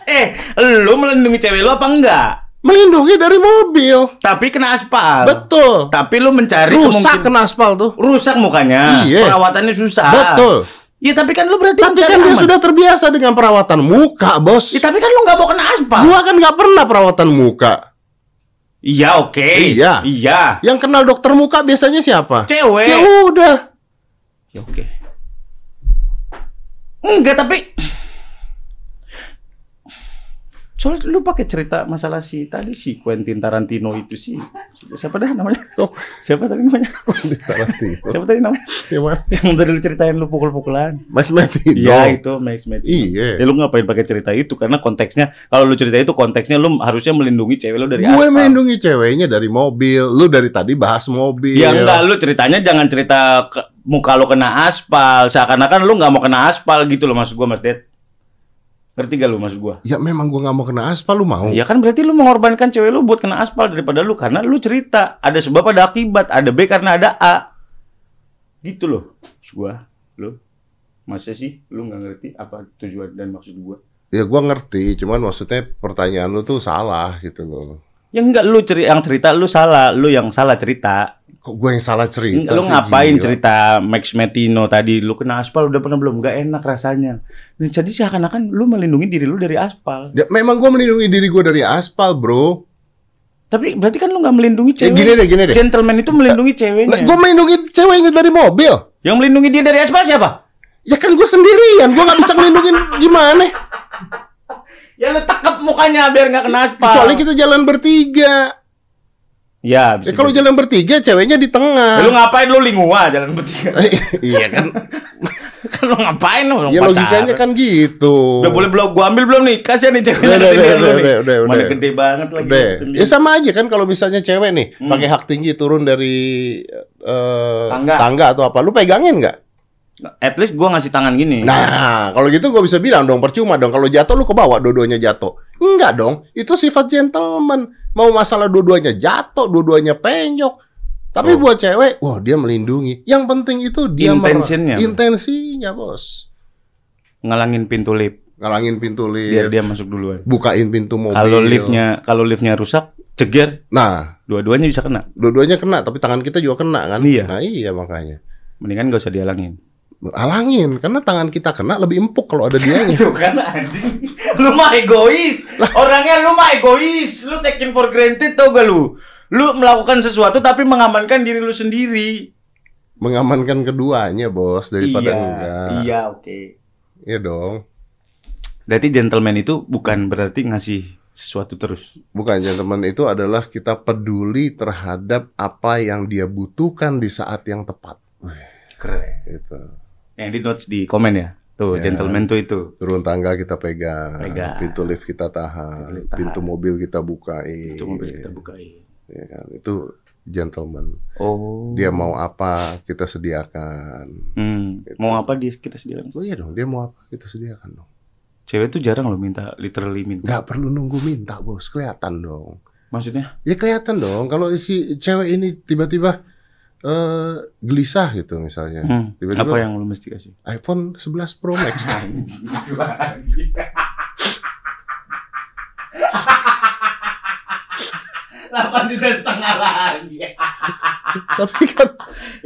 Eh, lu melindungi cewek lu apa enggak? Melindungi dari mobil. Tapi kena aspal. Betul. Tapi lu mencari Rusak kena aspal tuh. rusak mukanya. Iya. Perawatannya susah. Betul. Iya, tapi kan lu berarti Tapi kan dia aman. sudah terbiasa biasa dengan perawatan muka, bos. Ih, tapi kan lu nggak mau kena aspal. Gua kan nggak pernah perawatan muka. Iya, oke. Iya. Iya. Yang kenal dokter muka biasanya siapa? Cewek. Ya udah. Ya oke. Enggak, tapi Soalnya lu pakai cerita masalah si tadi si Quentin Tarantino itu sih. Siapa dah namanya? Oh, Siapa tadi namanya? di Tarantino. Siapa tadi namanya? Yang mana? Yang tadi lu ceritain lu pukul-pukulan. Mas Martino. Iya, itu Max Matthews. Iya. Ya lu ngapain pakai cerita itu? Karena konteksnya kalau lu cerita itu konteksnya lu harusnya melindungi cewek lu dari Gue aspal. melindungi ceweknya dari mobil. Lu dari tadi bahas mobil. Ya enggak, lu ceritanya jangan cerita ke, muka lu kena aspal, seakan-akan lu nggak mau kena aspal gitu loh maksud gua Mas Ded. Ngerti gak lu maksud gua? Ya memang gua nggak mau kena aspal, lu mau? Ya kan berarti lu mengorbankan cewek lu buat kena aspal daripada lu karena lu cerita ada sebab ada akibat, ada B karena ada A. Gitu loh. Maksud gua, lu masa sih lu nggak ngerti apa tujuan dan maksud gua? Ya gua ngerti, cuman maksudnya pertanyaan lu tuh salah gitu loh. Ya enggak lu ceri yang cerita lu salah, lu yang salah cerita. Kok gua yang salah cerita lu sih, ngapain gila? cerita Max Metino tadi lu kena aspal udah pernah belum? Gak enak rasanya. Dan jadi seakan-akan lu melindungi diri lu dari aspal. Ya, memang gua melindungi diri gua dari aspal, bro. Tapi berarti kan lu nggak melindungi Ya cewek. gini deh, gini deh. Gentleman itu melindungi ceweknya. gua melindungi ceweknya dari mobil. Yang melindungi dia dari aspal siapa? Ya kan gua sendirian, gua nggak bisa ngelindungin gimana? Ya lu tekep mukanya biar nggak kena aspal. Kecuali kita jalan bertiga. Ya, bisa Ya kalau jalan bertiga, ceweknya di tengah. Ya, lu ngapain lu lingua jalan bertiga? iya kan? kan lu ngapain lu? ya logikanya kan gitu. Udah boleh belum gua ambil belum nih? Kasihan nih ceweknya Udah, udah, udah, udah, udah, Mana udah. gede banget lagi. Udah. Ya sama aja kan kalau misalnya cewek nih Hmm. pakai hak tinggi turun dari eh, Tangga. atau apa, lu pegangin nggak? At least gua ngasih tangan gini. Nah, kalau gitu gue bisa bilang dong percuma dong kalau jatuh lu ke bawah dua-duanya jatuh. Enggak dong, itu sifat gentleman. Mau masalah dua-duanya jatuh, dua-duanya penyok. Tapi Oh. buat cewek, wah dia melindungi. Yang penting itu dia Intentionnya. Intensinya, Bos. Ngalangin pintu lift Ngalangin pintu biar lift, dia masuk duluan. bukain pintu mobil. Kalau liftnya kalau liftnya rusak, ceger, Nah, dua-duanya bisa kena. dua-duanya kena, tapi tangan kita juga kena kan? Iya. Nah, iya makanya. Mendingan gak usah dihalangin. Alangin, karena tangan kita kena lebih empuk kalau ada dianya. Itu kan anjing. Lu mah egois. Orangnya lu mah egois. Lu taking for granted tau gak lu? Lu melakukan sesuatu tapi mengamankan diri lu sendiri. Mengamankan keduanya, Bos, daripada iya, enggak. Iya, oke. Iya dong. Berarti gentleman itu bukan berarti ngasih sesuatu terus. Bukan gentleman itu adalah kita peduli terhadap apa yang dia butuhkan di saat yang tepat. Keren. Itu. Yang di notes di komen ya. Tuh, Ya. gentleman tuh itu. Turun tangga kita pegang, Pegang. pintu lift kita tahan, Pintu tahan. pintu mobil kita bukain. Itu mobil kita bukain. Ya kan? Itu gentleman. Oh. Dia mau apa kita sediakan. Hmm. Mau apa dia kita sediakan? Oh iya dong, dia mau apa kita sediakan dong. Cewek tuh jarang loh minta literally minta. Nggak perlu nunggu minta bos, kelihatan dong. Maksudnya? Ya kelihatan dong. Kalau si cewek ini tiba-tiba eh gelisah gitu misalnya. Hmm. Tiba-tiba Apa yang lu mesti kasih? iPhone 11 Pro Max. Delapan juta setengah lagi. Tapi kan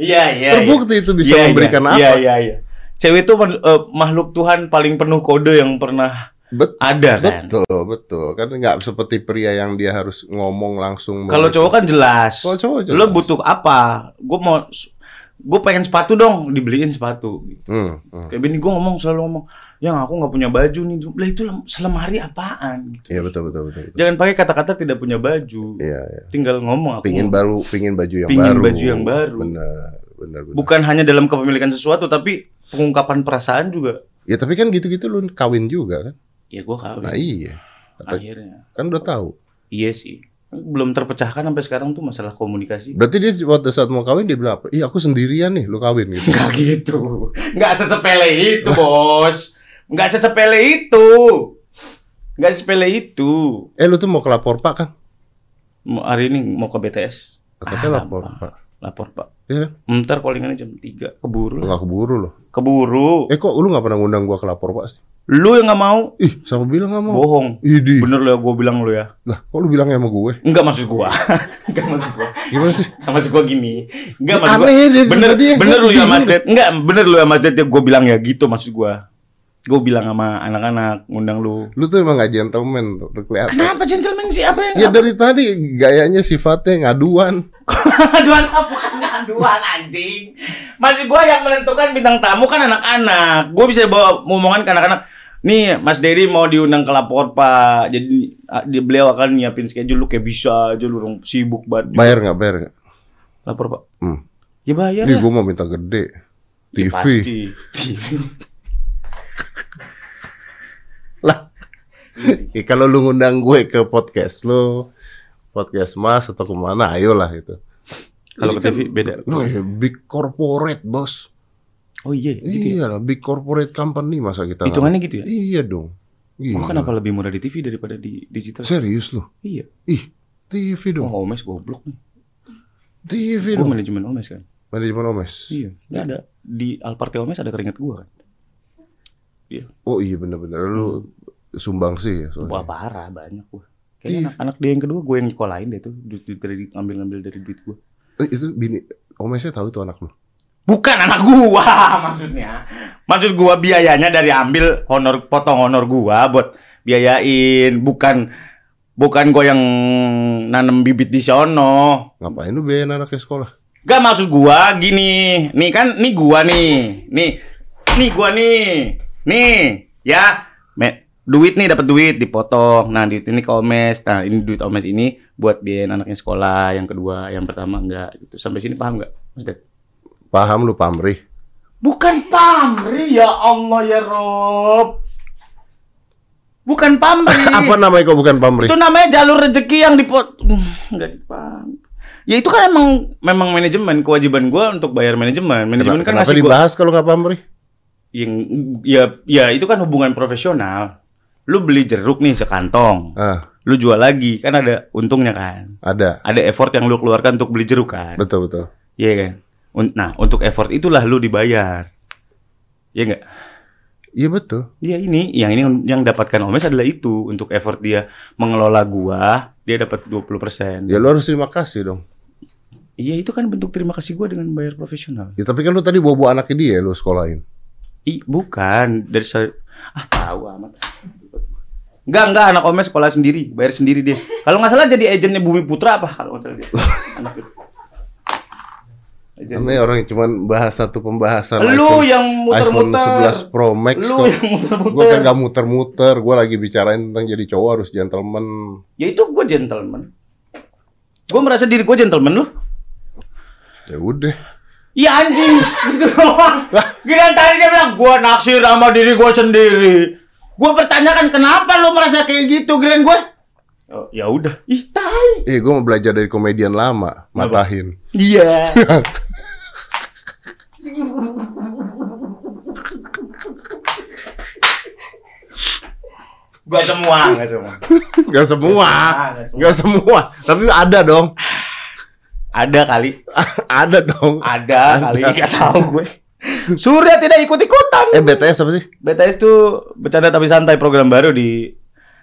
Iya iya. terbukti itu bisa Iya, memberikan iya, apa? Iya iya iya. Cewek itu eh, makhluk Tuhan paling penuh kode yang pernah Bet- ada kan. betul, betul. Kan nggak seperti pria yang dia harus ngomong langsung. Kalau cowok kan jelas. Kalau cowok jelas. Lo butuh apa? Gue mau gue pengen sepatu dong, dibeliin sepatu. Hmm, hmm. Kayak bini gue ngomong selalu ngomong, yang aku nggak punya baju nih. Lah itu lem- selemari apaan? Gitu. Iya betul betul betul. betul. Jangan pakai kata-kata tidak punya baju. Iya, iya. Tinggal ngomong aku. Pingin baru, pingin baju yang Pingin baru. baju yang baru. Benar, benar, benar. Bukan hanya dalam kepemilikan sesuatu, tapi pengungkapan perasaan juga. Ya tapi kan gitu-gitu lu kawin juga kan? Ya gue kawin. Nah iya. Kata- Akhirnya. Kan udah tahu. Iya sih. Belum terpecahkan sampai sekarang tuh masalah komunikasi. Berarti dia pada saat mau kawin dia bilang apa? Iya aku sendirian nih, lu kawin gitu. Enggak gitu. Enggak sesepele itu, Bos. Enggak sesepele itu. Enggak sesepele itu. eh lu tuh mau ke lapor pak kan? Mau- Hari ini mau ke BTS. Katanya Ah, lapor pak. Lapor, Pak. Iya. Ntar callingannya jam 3. Keburu Lu lah. gak keburu loh. Keburu. Eh kok lu gak pernah ngundang gua ke lapor pak sih? Lu yang nggak mau. Ih, siapa bilang gak mau? Bohong. Idi. Bener lu ya, gue bilang lu ya. Lah, kok lu bilangnya sama gue? Enggak maksud gua. Enggak maksud gua. Gimana sih? Enggak maksud gua gini. Enggak maksud deh, Bener, ya, bener lu ya Mas. Ded. Enggak, bener lu ya Mas Ded ya gue bilang ya gitu maksud gua. Gue bilang sama anak-anak ngundang lu. Lu tuh emang gak gentleman tuh, tuh kelihatan. Kenapa gentleman sih? Apa yang Ya dari tadi gayanya sifatnya ngaduan. aduan apa bukan aduan anjing. Maksud gua yang menentukan bintang tamu kan anak-anak. Gua bisa bawa ngomongan ke anak-anak. Nih, Mas Dery mau diundang ke lapor, Pak. Jadi dia beliau akan nyiapin schedule lu kayak bisa aja lu sibuk banget. Bayar nggak bayar nggak? Lapor, Pak. Hmm. Ya bayar Ih, gue mau minta gede. Ya, TV. pasti. TV. Lah. Ya, kalau lu ngundang gue ke podcast lu, podcast Mas atau ke mana, ayolah itu. Kalau ke TV beda. Lu ya big corporate, bos. Oh iya, gitu ya. Iya lah, big corporate company masa kita. Hitungannya gitu ya? Iya dong. Iya. Oh, kenapa lebih murah di TV daripada di digital? Serius lu? Iya. Ih, TV dong. Oh, Omes goblok nih. TV Gue dong. manajemen Omes kan. Manajemen Omes. Iya. Ini ada di Alparte Omes ada keringat gua kan. Iya. Oh iya bener-bener lu sumbang sih ya soalnya. Wah parah banyak gua. Iya. Kayaknya anak, anak dia yang kedua gue yang nyekolahin deh tuh dari ngambil-ngambil dari duit gua. Eh, itu bini Omesnya tahu itu anak lu. Bukan anak gua maksudnya. Maksud gua biayanya dari ambil honor potong honor gua buat biayain, bukan bukan gua yang nanam bibit di sono. Ngapain lu biayain anaknya sekolah? Gak maksud gua gini. Nih kan nih gua nih. Nih. Nih gua nih. Nih, ya. Me, duit nih dapat duit dipotong. Nah, duit ini ke Omes. Nah, ini duit Omes ini buat dia anaknya sekolah, yang kedua, yang pertama enggak gitu. Sampai sini paham enggak? Mas Ded? Paham lu pamrih? Bukan pamri ya Allah ya Rob. Bukan pamri. Apa namanya kok bukan pamrih? Itu namanya jalur rezeki yang dipot enggak dipaham. Ya itu kan emang memang manajemen kewajiban gua untuk bayar manajemen. Manajemen kan Kenapa ngasih gua dibahas kalau nggak pamrih? Yang ya ya itu kan hubungan profesional. Lu beli jeruk nih sekantong, Ah, lu jual lagi kan ada untungnya kan. ada. Ada effort yang lu keluarkan untuk beli jeruk kan. Betul betul. Iya kan? Un- Nah, untuk effort itulah lu dibayar. Iya enggak? Iya betul. Iya ini, yang ini yang dapatkan Omes adalah itu untuk effort dia mengelola gua, dia dapat 20%. Ya lu harus terima kasih dong. Iya itu kan bentuk terima kasih gua dengan bayar profesional. Ya tapi kan lu tadi bawa-bawa anaknya dia lu sekolahin. Ih, bukan dari saya ah tahu amat. Enggak, enggak anak Omes sekolah sendiri, bayar sendiri dia. Kalau nggak salah jadi agennya Bumi Putra apa kalau nggak salah dia. Anak itu. Namanya orang yang cuman bahas satu pembahasan Lu iPhone, yang iPhone muter-muter. 11 Pro Max Lu kok. yang muter-muter. Gua kan gak muter-muter, gua lagi bicarain tentang jadi cowok harus gentleman. Ya itu gue gentleman. Gue merasa diri gue gentleman loh. Ya udah. Iya anjing, gitu doang. Gila tadi dia bilang gue naksir sama diri gue sendiri. Gue pertanyakan kenapa lo merasa kayak gitu, Glenn gue? Oh, ya udah. Ih, tai. Eh, gua mau belajar dari komedian lama, Matahin. Iya. Gak semua, gak semua. Gak semua. Nggak semua. Gak semua. Tapi ada dong. Ada kali, ada dong. ada kali, gak tahu gue. Surya tidak ikut-ikutan. Eh, BTS apa sih? BTS tuh bercanda tapi santai program baru di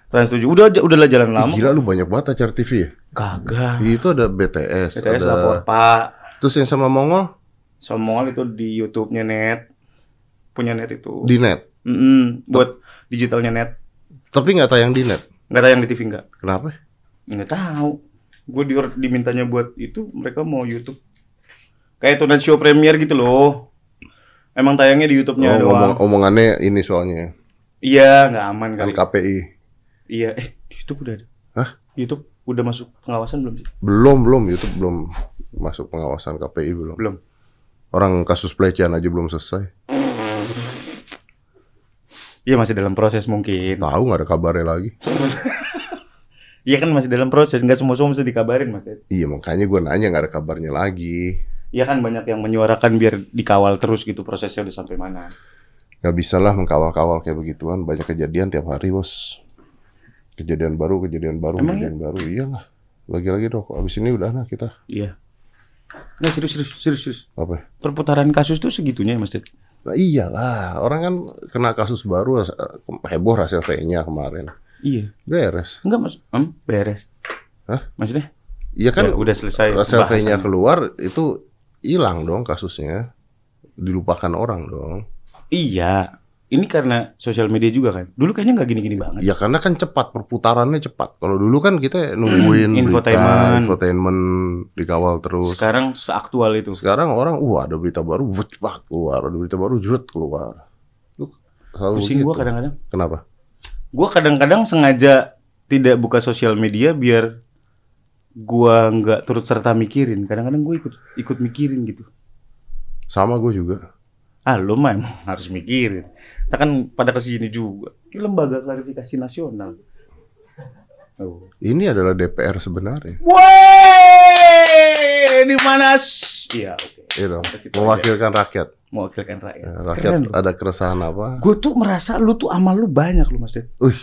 Trans 7. Udah udahlah jalan Ih, lama. Gila lu banyak banget acara TV ya? Kagak. Itu ada BTS, BTS ada lapor Pak. Terus yang sama Mongol Somol itu di YouTube-nya net. Punya net itu. di net. Mm-mm, buat digitalnya net. Tapi nggak tayang di net. Nggak tayang di TV nggak? Kenapa? Nggak tahu. Gue di dimintanya buat itu mereka mau YouTube. Kayak Tonight Show Premier gitu loh. Emang tayangnya di YouTube-nya Oh, doang. ngomong, omongannya ini soalnya Iya, nggak aman kali. LKPI. Iya, eh di YouTube udah ada. Hah? YouTube udah masuk pengawasan belum sih? Belum, belum YouTube belum masuk pengawasan KPI belum. Belum. Orang kasus pelecehan aja belum selesai. Iya masih dalam proses mungkin. Tahu nggak ada kabarnya lagi. Iya kan masih dalam proses, nggak semua semua mesti dikabarin mas. Iya makanya gue nanya nggak ada kabarnya lagi. Iya kan banyak yang menyuarakan biar dikawal terus gitu prosesnya udah sampai mana. Nggak bisa lah mengkawal-kawal kayak begituan. Banyak kejadian tiap hari bos. Kejadian baru, kejadian baru, Emang kejadian baru. Iyalah. Lagi-lagi dong. Abis ini udah nah kita. Iya. Nggak serius serius serius serius. Apa? Perputaran kasus tuh segitunya ya mas. Ded? Nah, iyalah. Orang kan kena kasus baru heboh hasil V-nya kemarin. Iya. Beres. Enggak mas. Em, beres. Hah? Maksudnya? Iya kan Ya, udah selesai. V-nya keluar itu hilang dong kasusnya. Dilupakan orang dong. Iya. ini karena sosial media juga kan. Dulu kayaknya nggak gini-gini banget. Ya karena kan cepat perputarannya cepat. Kalau dulu kan kita nungguin Hmm, berita, infotainment. infotainment dikawal terus. Sekarang seaktual itu. Sekarang orang, wah ada berita baru, cepat keluar, ada berita baru, jut keluar. Lu selalu Pusing begitu. gua kadang-kadang. Kenapa? Gua kadang-kadang sengaja tidak buka sosial media biar gua nggak turut serta mikirin. Kadang-kadang gue ikut ikut mikirin gitu. Sama gue juga. Ah, lu mah emang harus mikirin. Kita kan pada ke sini juga. Ini lembaga klarifikasi nasional. Oh. Ini adalah DPR sebenarnya. Woi, di mana? Iya, oke. Iya tahu Mewakilkan rakyat. Mewakilkan rakyat. Ya, rakyat Keren ada keresahan apa? Gue tuh merasa lu tuh amal lu banyak lu Mas Ded. Wih,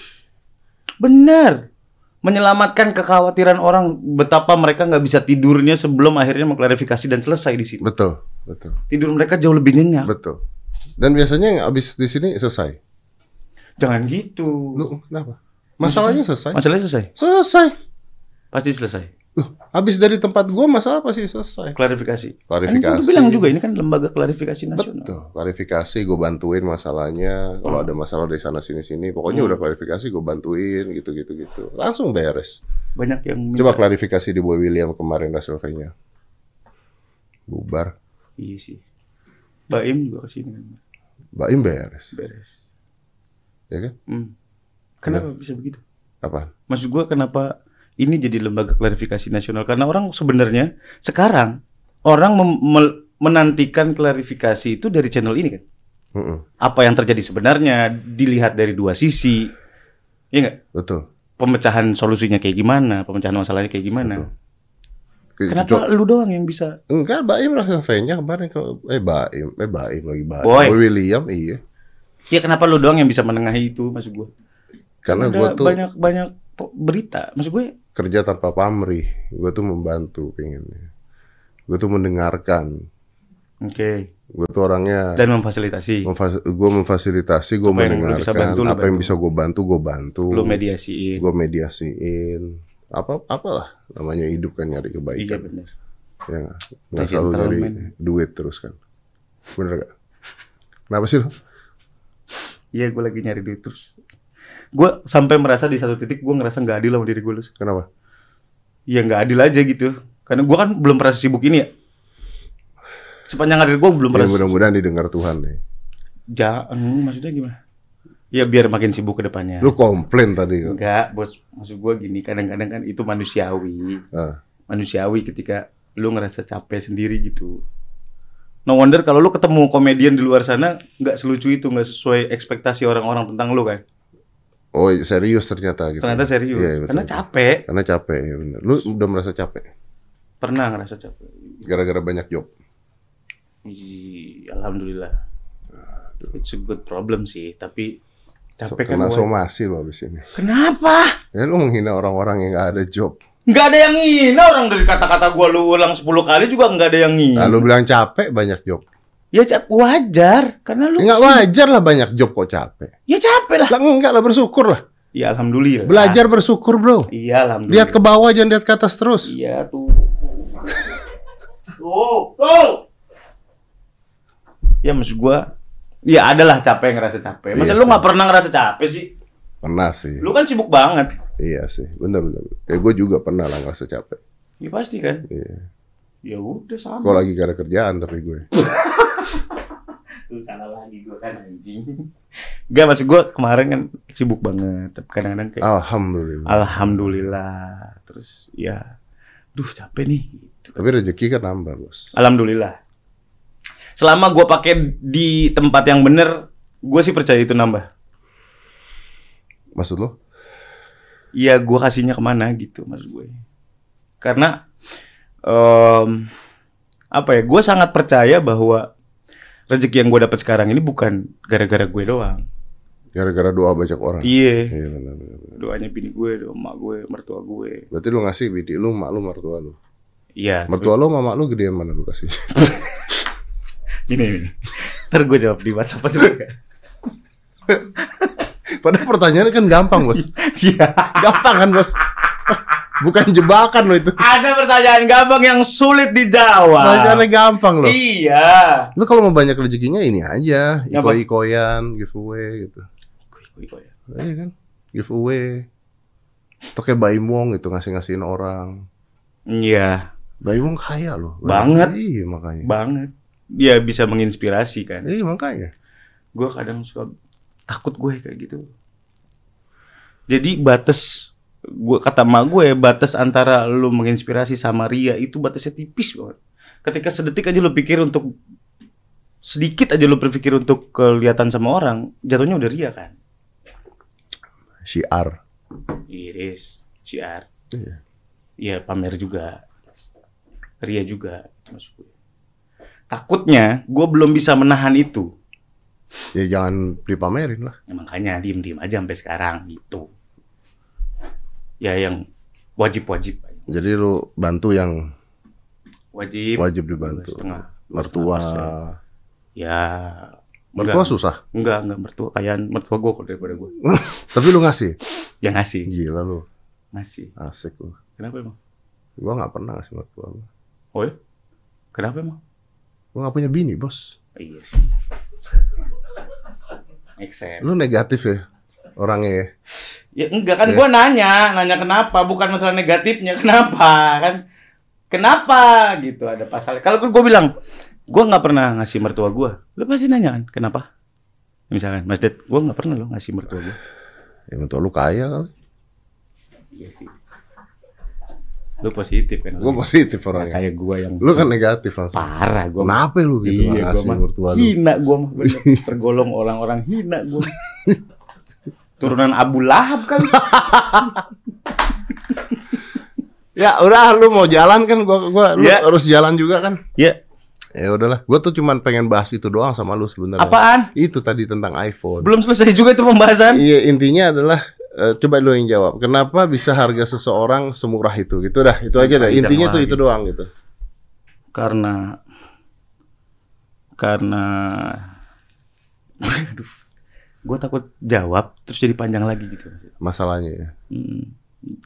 Bener. Menyelamatkan kekhawatiran orang betapa mereka nggak bisa tidurnya sebelum akhirnya mengklarifikasi dan selesai di sini. betul, betul, Tidur mereka jauh lebih nyenyak. betul. Dan biasanya yang habis di sini selesai. Jangan gitu. Lu kenapa? Masalahnya selesai. Masalahnya selesai. Selesai. Pasti selesai. Loh, habis dari tempat gua masalah pasti selesai. Klarifikasi. Klarifikasi. Kan gua bilang juga ini kan lembaga klarifikasi nasional. Betul, klarifikasi gue bantuin masalahnya. Kalau Hmm. ada masalah dari sana sini sini, pokoknya udah klarifikasi gue bantuin gitu gitu gitu. Langsung beres. Banyak yang minta- Coba klarifikasi di Boy William kemarin hasilnya. Bubar. Iya sih. Baim juga ke sini kan. Baim beres, Beres. ya kan? Hmm. Kenapa bisa begitu? Apa? Maksud gua kenapa ini jadi lembaga klarifikasi nasional? Karena orang sebenarnya sekarang orang menantikan klarifikasi itu dari channel ini kan. Mm-mm, Apa yang terjadi sebenarnya dilihat dari dua sisi. Iya nggak? Betul. Pemecahan solusinya kayak gimana? Pemecahan masalahnya kayak gimana? Betul. Kenapa lu doang yang bisa? Enggak, Baim hasilnya kemarin ke eh Baim, eh Baim lagi Baim. Boy. Boy William iya. Ya kenapa lu doang yang bisa menengahi itu maksud gua? Karena gue tuh banyak banyak berita. Maksud gue kerja tanpa pamrih. Gue tuh membantu pengennya. Gue tuh mendengarkan. oke Gue tuh orangnya dan memfasilitasi. gue memfasilitasi, gue lu bisa mendengarkan bantu, apa yang bisa gue bantu, gue bantu. Lu mediasiin. Gue mediasiin. Apa apalah namanya hidup kan nyari Iya kebaikan. benar. Ya, nggak selalu nyari duit terus kan. Bener gak? Kenapa sih lo? Iya, gue lagi nyari duit terus. Gue sampai merasa di satu titik gue ngerasa nggak adil sama diri gue. Lus. Kenapa? Ya nggak adil aja gitu. Karena gue kan belum pernah sibuk ini ya. Sepanjang karir gue belum Ya pernah. mudah-mudahan didengar Tuhan deh. Jangan, maksudnya gimana? Ya biar makin sibuk ke depannya. Lu komplain tadi. Enggak, bos. Maksud gue gini, kadang-kadang kan itu manusiawi. Ah. Manusiawi ketika lu ngerasa capek sendiri gitu. No wonder kalau lu ketemu komedian di luar sana nggak selucu itu, nggak sesuai ekspektasi orang-orang tentang lu kan. Oh serius ternyata gitu. Ternyata serius. Iya, betul. Karena capek. Karena capek, ya bener. Lu udah merasa capek? Pernah ngerasa capek. Gara-gara banyak job. Ih, Alhamdulillah. It's a good problem sih, tapi So, capek kan kena somasi lo abis ini. Kenapa? Ya lu menghina orang-orang yang gak ada job. Nggak ada yang ngina orang dari kata-kata gua lu ulang 10 kali juga nggak ada yang ngina. Nah, lu bilang capek banyak job. Ya wajar, karena lu Ya, nggak sibuk. wajar lah banyak job kok capek. Ya capek lah. Lah enggak lah bersyukur lah. Ya alhamdulillah. Belajar bersyukur bro. Iya alhamdulillah. Lihat ke bawah jangan lihat ke atas terus. Iya tuh. tuh, tuh. Ya maksud gua, ya adalah capek ngerasa capek. Masa Iya lu nggak pernah ngerasa capek sih? Pernah sih. Lu kan sibuk banget. Iya sih. Bener bener. Ya gue juga pernah lah ngerasa capek. Ya pasti kan. Iya. Ya udah sama. Kok lagi gak ada kerjaan tapi gue. Lu salah lagi gua kan anjing. Gak maksud gua kemarin kan sibuk banget. Tapi kadang-kadang kayak Alhamdulillah. Alhamdulillah. Terus ya, duh capek nih. Gitu. Tapi rezeki kan nambah bos. Alhamdulillah. Selama gua pakai di tempat yang bener, gue sih percaya itu nambah. Maksud lo? Iya, gua kasihnya ke mana gitu, mas gue. Karena em, apa ya? Gue sangat percaya bahwa rezeki yang gue dapat sekarang ini bukan gara-gara gue doang. Gara-gara doa banyak orang. Iya, Iya benar benar. benar. doanya bini gue, doa emak gue, mertua gue. Berarti lu ngasih bini lu, mak lu, mertua lu. Iya. Mertua lu, mama lu gedean mana lu kasih? Gini nih. Ntar gue jawab di WhatsApp apa sih? Padahal pertanyaannya kan gampang bos. Iya. Gampang kan bos? Bukan jebakan lo itu. Ada pertanyaan gampang yang sulit dijawab. Pertanyaannya gampang loh. Iya. Lu kalau mau banyak rezekinya ini aja, iko-ikoyan, giveaway gitu. Iya kan? Giveaway. Atau kayak Baim Wong gitu ngasih-ngasihin orang. Iya, Baim Wong kaya loh. Banget. Iya makanya. banget. Dia bisa menginspirasi kan. Iya makanya. Gue kadang suka takut gue kayak gitu. Jadi batas gue kata emak gue batas antara lu menginspirasi sama ria itu batasnya tipis banget. Ketika sedetik aja lu pikir untuk sedikit aja lu berpikir untuk kelihatan sama orang, jatuhnya udah ria kan. Syiar. Iris, siar. Iya. Iya pamer juga. Ria juga maksud gue. Takutnya gue belum bisa menahan itu. Ya jangan dipamerin lah. Ya, makanya diem-diem aja sampai sekarang gitu. Ya yang wajib-wajib. Jadi lu bantu yang Wajib. wajib dibantu. Setengah. Mertua. Ya. Mertua enggak, susah. Enggak, enggak mertua. Kayak mertua gue daripada gue. Tapi lu ngasih. Yang ngasih. Gila lu. Ngasih. Asik lu. Kenapa emang? Gua nggak pernah ngasih mertua gua. Oh ya? Kenapa emang? Gua nggak punya bini, Bos. Iya sih. Make sense. Lu negatif ya orangnya ya. Ya enggak kan Ya. gua nanya, nanya kenapa, bukan masalah negatifnya, kenapa kan? Kenapa gitu ada pasal. Kalau gua bilang, gua nggak pernah ngasih mertua gua. Lu pasti nanya kan, kenapa? Misalkan, Mas Ded, gua nggak pernah lo ngasih mertua gua. Ya mertua lu kaya kali. Iya sih. Lu positif kan? Orangnya. positif orangnya. kayak gua yang Lu kan negatif langsung. parah mah. Kenapa lu gitu iya, mah mertua lu? hina gua mah tergolong orang-orang hina gua. Turunan Abu Lahab kali. Ya udah lu mau jalan kan gua gua lu Ya. harus jalan juga kan? ya, Ya udahlah, gua tuh cuman pengen bahas itu doang sama lu sebenarnya. apaan? Itu tadi tentang iPhone. Belum selesai juga itu pembahasan. Iya, intinya adalah eh, coba lu yang jawab. Kenapa bisa harga seseorang semurah itu? Gitu dah, itu aja dah. Intinya tuh itu doang gitu. karena karena aduh gue takut jawab terus jadi panjang lagi gitu Masalahnya ya. Hmm,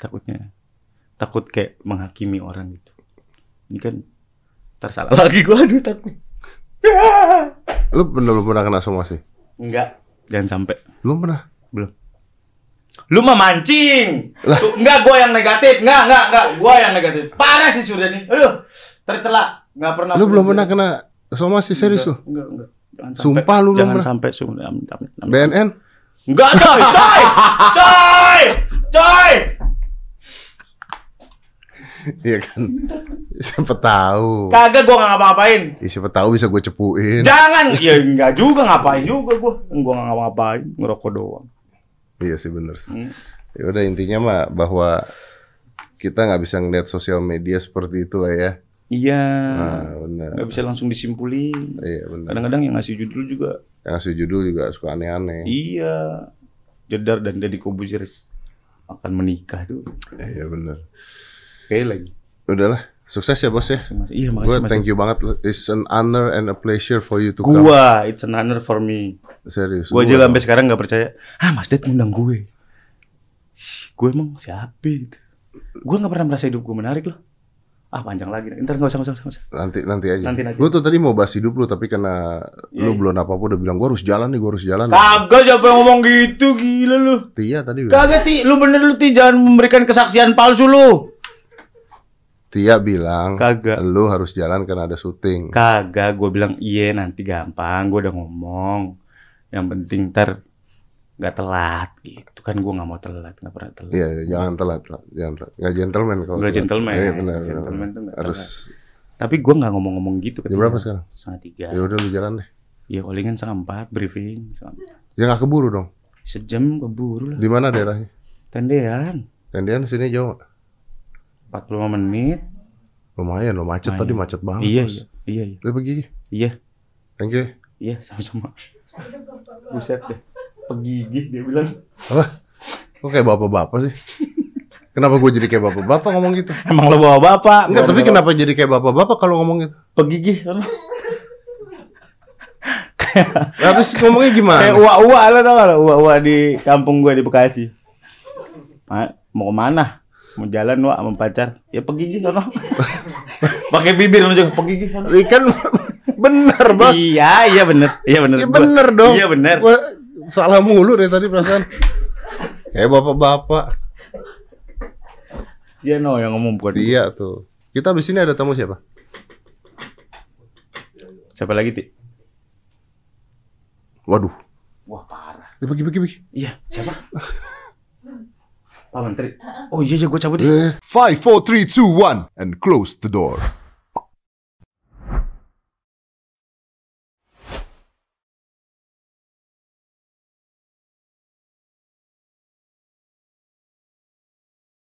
takutnya. Takut kayak menghakimi orang gitu. Ini kan tersalah lagi gue aduh takut. Lu belum pernah kena somasi? enggak. Jangan sampai. Belum pernah. belum. Lu mah mancing! Lah. Tuh, enggak gue yang negatif. Enggak enggak enggak. Gue yang negatif. Parah sih sudah nih. Aduh tercela. Nggak pernah Lu belum pernah kena somasi serius lu? enggak, enggak enggak jangan sampai Sumpah lu belum jangan pernah. sampai amit. BNN? Enggak coy, coy, coy, coy. Iya kan. Siapa tahu. Kagak gua nggak ngapa-ngapain. Ya, siapa tahu bisa gue cepuin. Jangan, ya enggak juga ngapain juga gua. Gua nggak ngapa-ngapain, ngerokok doang. Iya sih bener. sih. Hmm. Ya udah intinya mah bahwa kita nggak bisa ngeliat sosial media seperti itu lah ya. Iya. Nah, benar. Nggak bisa langsung disimpulin. Iya benar. Kadang-kadang yang ngasih judul juga. Yang ngasih judul juga suka aneh-aneh. Iya. Jedar dan Deddy Kobuzier akan menikah tuh. Iya benar. Oke lagi. Udahlah, sukses ya bos ya. Iya, makasih Mas. thank you banget. It's an honor and a pleasure for you to come. Gua, it's an honor for me. Serius. Gua Gua- aja sampai sekarang nggak percaya. Ah, Mas Ded ngundang gue. Gue emang siapa. Gue nggak pernah merasa hidup gue menarik loh. Ah, panjang lagi. Ntar nggak usah, nggak usah, usah. Nanti nanti aja. Nanti aja. Gue tuh tadi mau bahas hidup lu tapi karena Iya, lu iya. belum apa-apa udah bilang gue harus jalan nih, gue harus jalan. Kagak siapa yang ngomong gitu, gila lu. Tia tadi. Kagak ti, lu bener lu ti jangan memberikan kesaksian palsu lu. Tia bilang Kagak. lu harus jalan karena ada syuting. Kagak, gue bilang iya nanti gampang. Gue udah ngomong. Yang penting ntar nggak telat gitu kan gue nggak mau telat nggak pernah telat Iya, iya, jangan telat, lah. jangan telat. Nggak gentleman kalau Nggak telat. gentleman. Iya, benar. Gentleman benar. tuh nggak harus. tapi gue nggak ngomong-ngomong gitu Jam berapa sekarang? setengah tiga Ya udah lu jalan deh. ya callingan setengah empat briefing setengah. Ya nggak keburu dong. sejam keburu lah Di mana daerahnya? tendean Tendian sini jauh. nggak? 45 menit Lumayan lo macet Lumayan. tadi macet banget. iya bos. iya iya iya Lu pergi. iya Thank you. iya sama-sama buset deh pegigih dia bilang Apa? Kok kayak bapak-bapak sih? Kenapa gue jadi kayak bapak-bapak ngomong gitu? emang lo bawa bapak Enggak, tapi bawa- kenapa jadi kayak bapak-bapak kalau ngomong gitu? pegigih kan Habis ngomongnya kayak gimana? uak-uak lo tau gak uak-uak di kampung gue di Bekasi Ma- mau ke mana Mau jalan wak sama pacar. Ya aja sono. Pakai bibir lu juga pergi aja sono. Ikan bener bos. Iya, iya bener. Iya bener. Iya bener dong. Iya bener. Gua salah mulu dari tadi perasaan. Kayak bapak-bapak. Dia no yang ngomong bukan. Iya tuh. Kita abis ini ada tamu siapa? Siapa lagi, Ti? Waduh. Wah, parah. Bagi bagi bagi. Iya, siapa? Pak Menteri. Oh iya, iya gue cabut. Eh. Five, four, three, two, one, and close the door.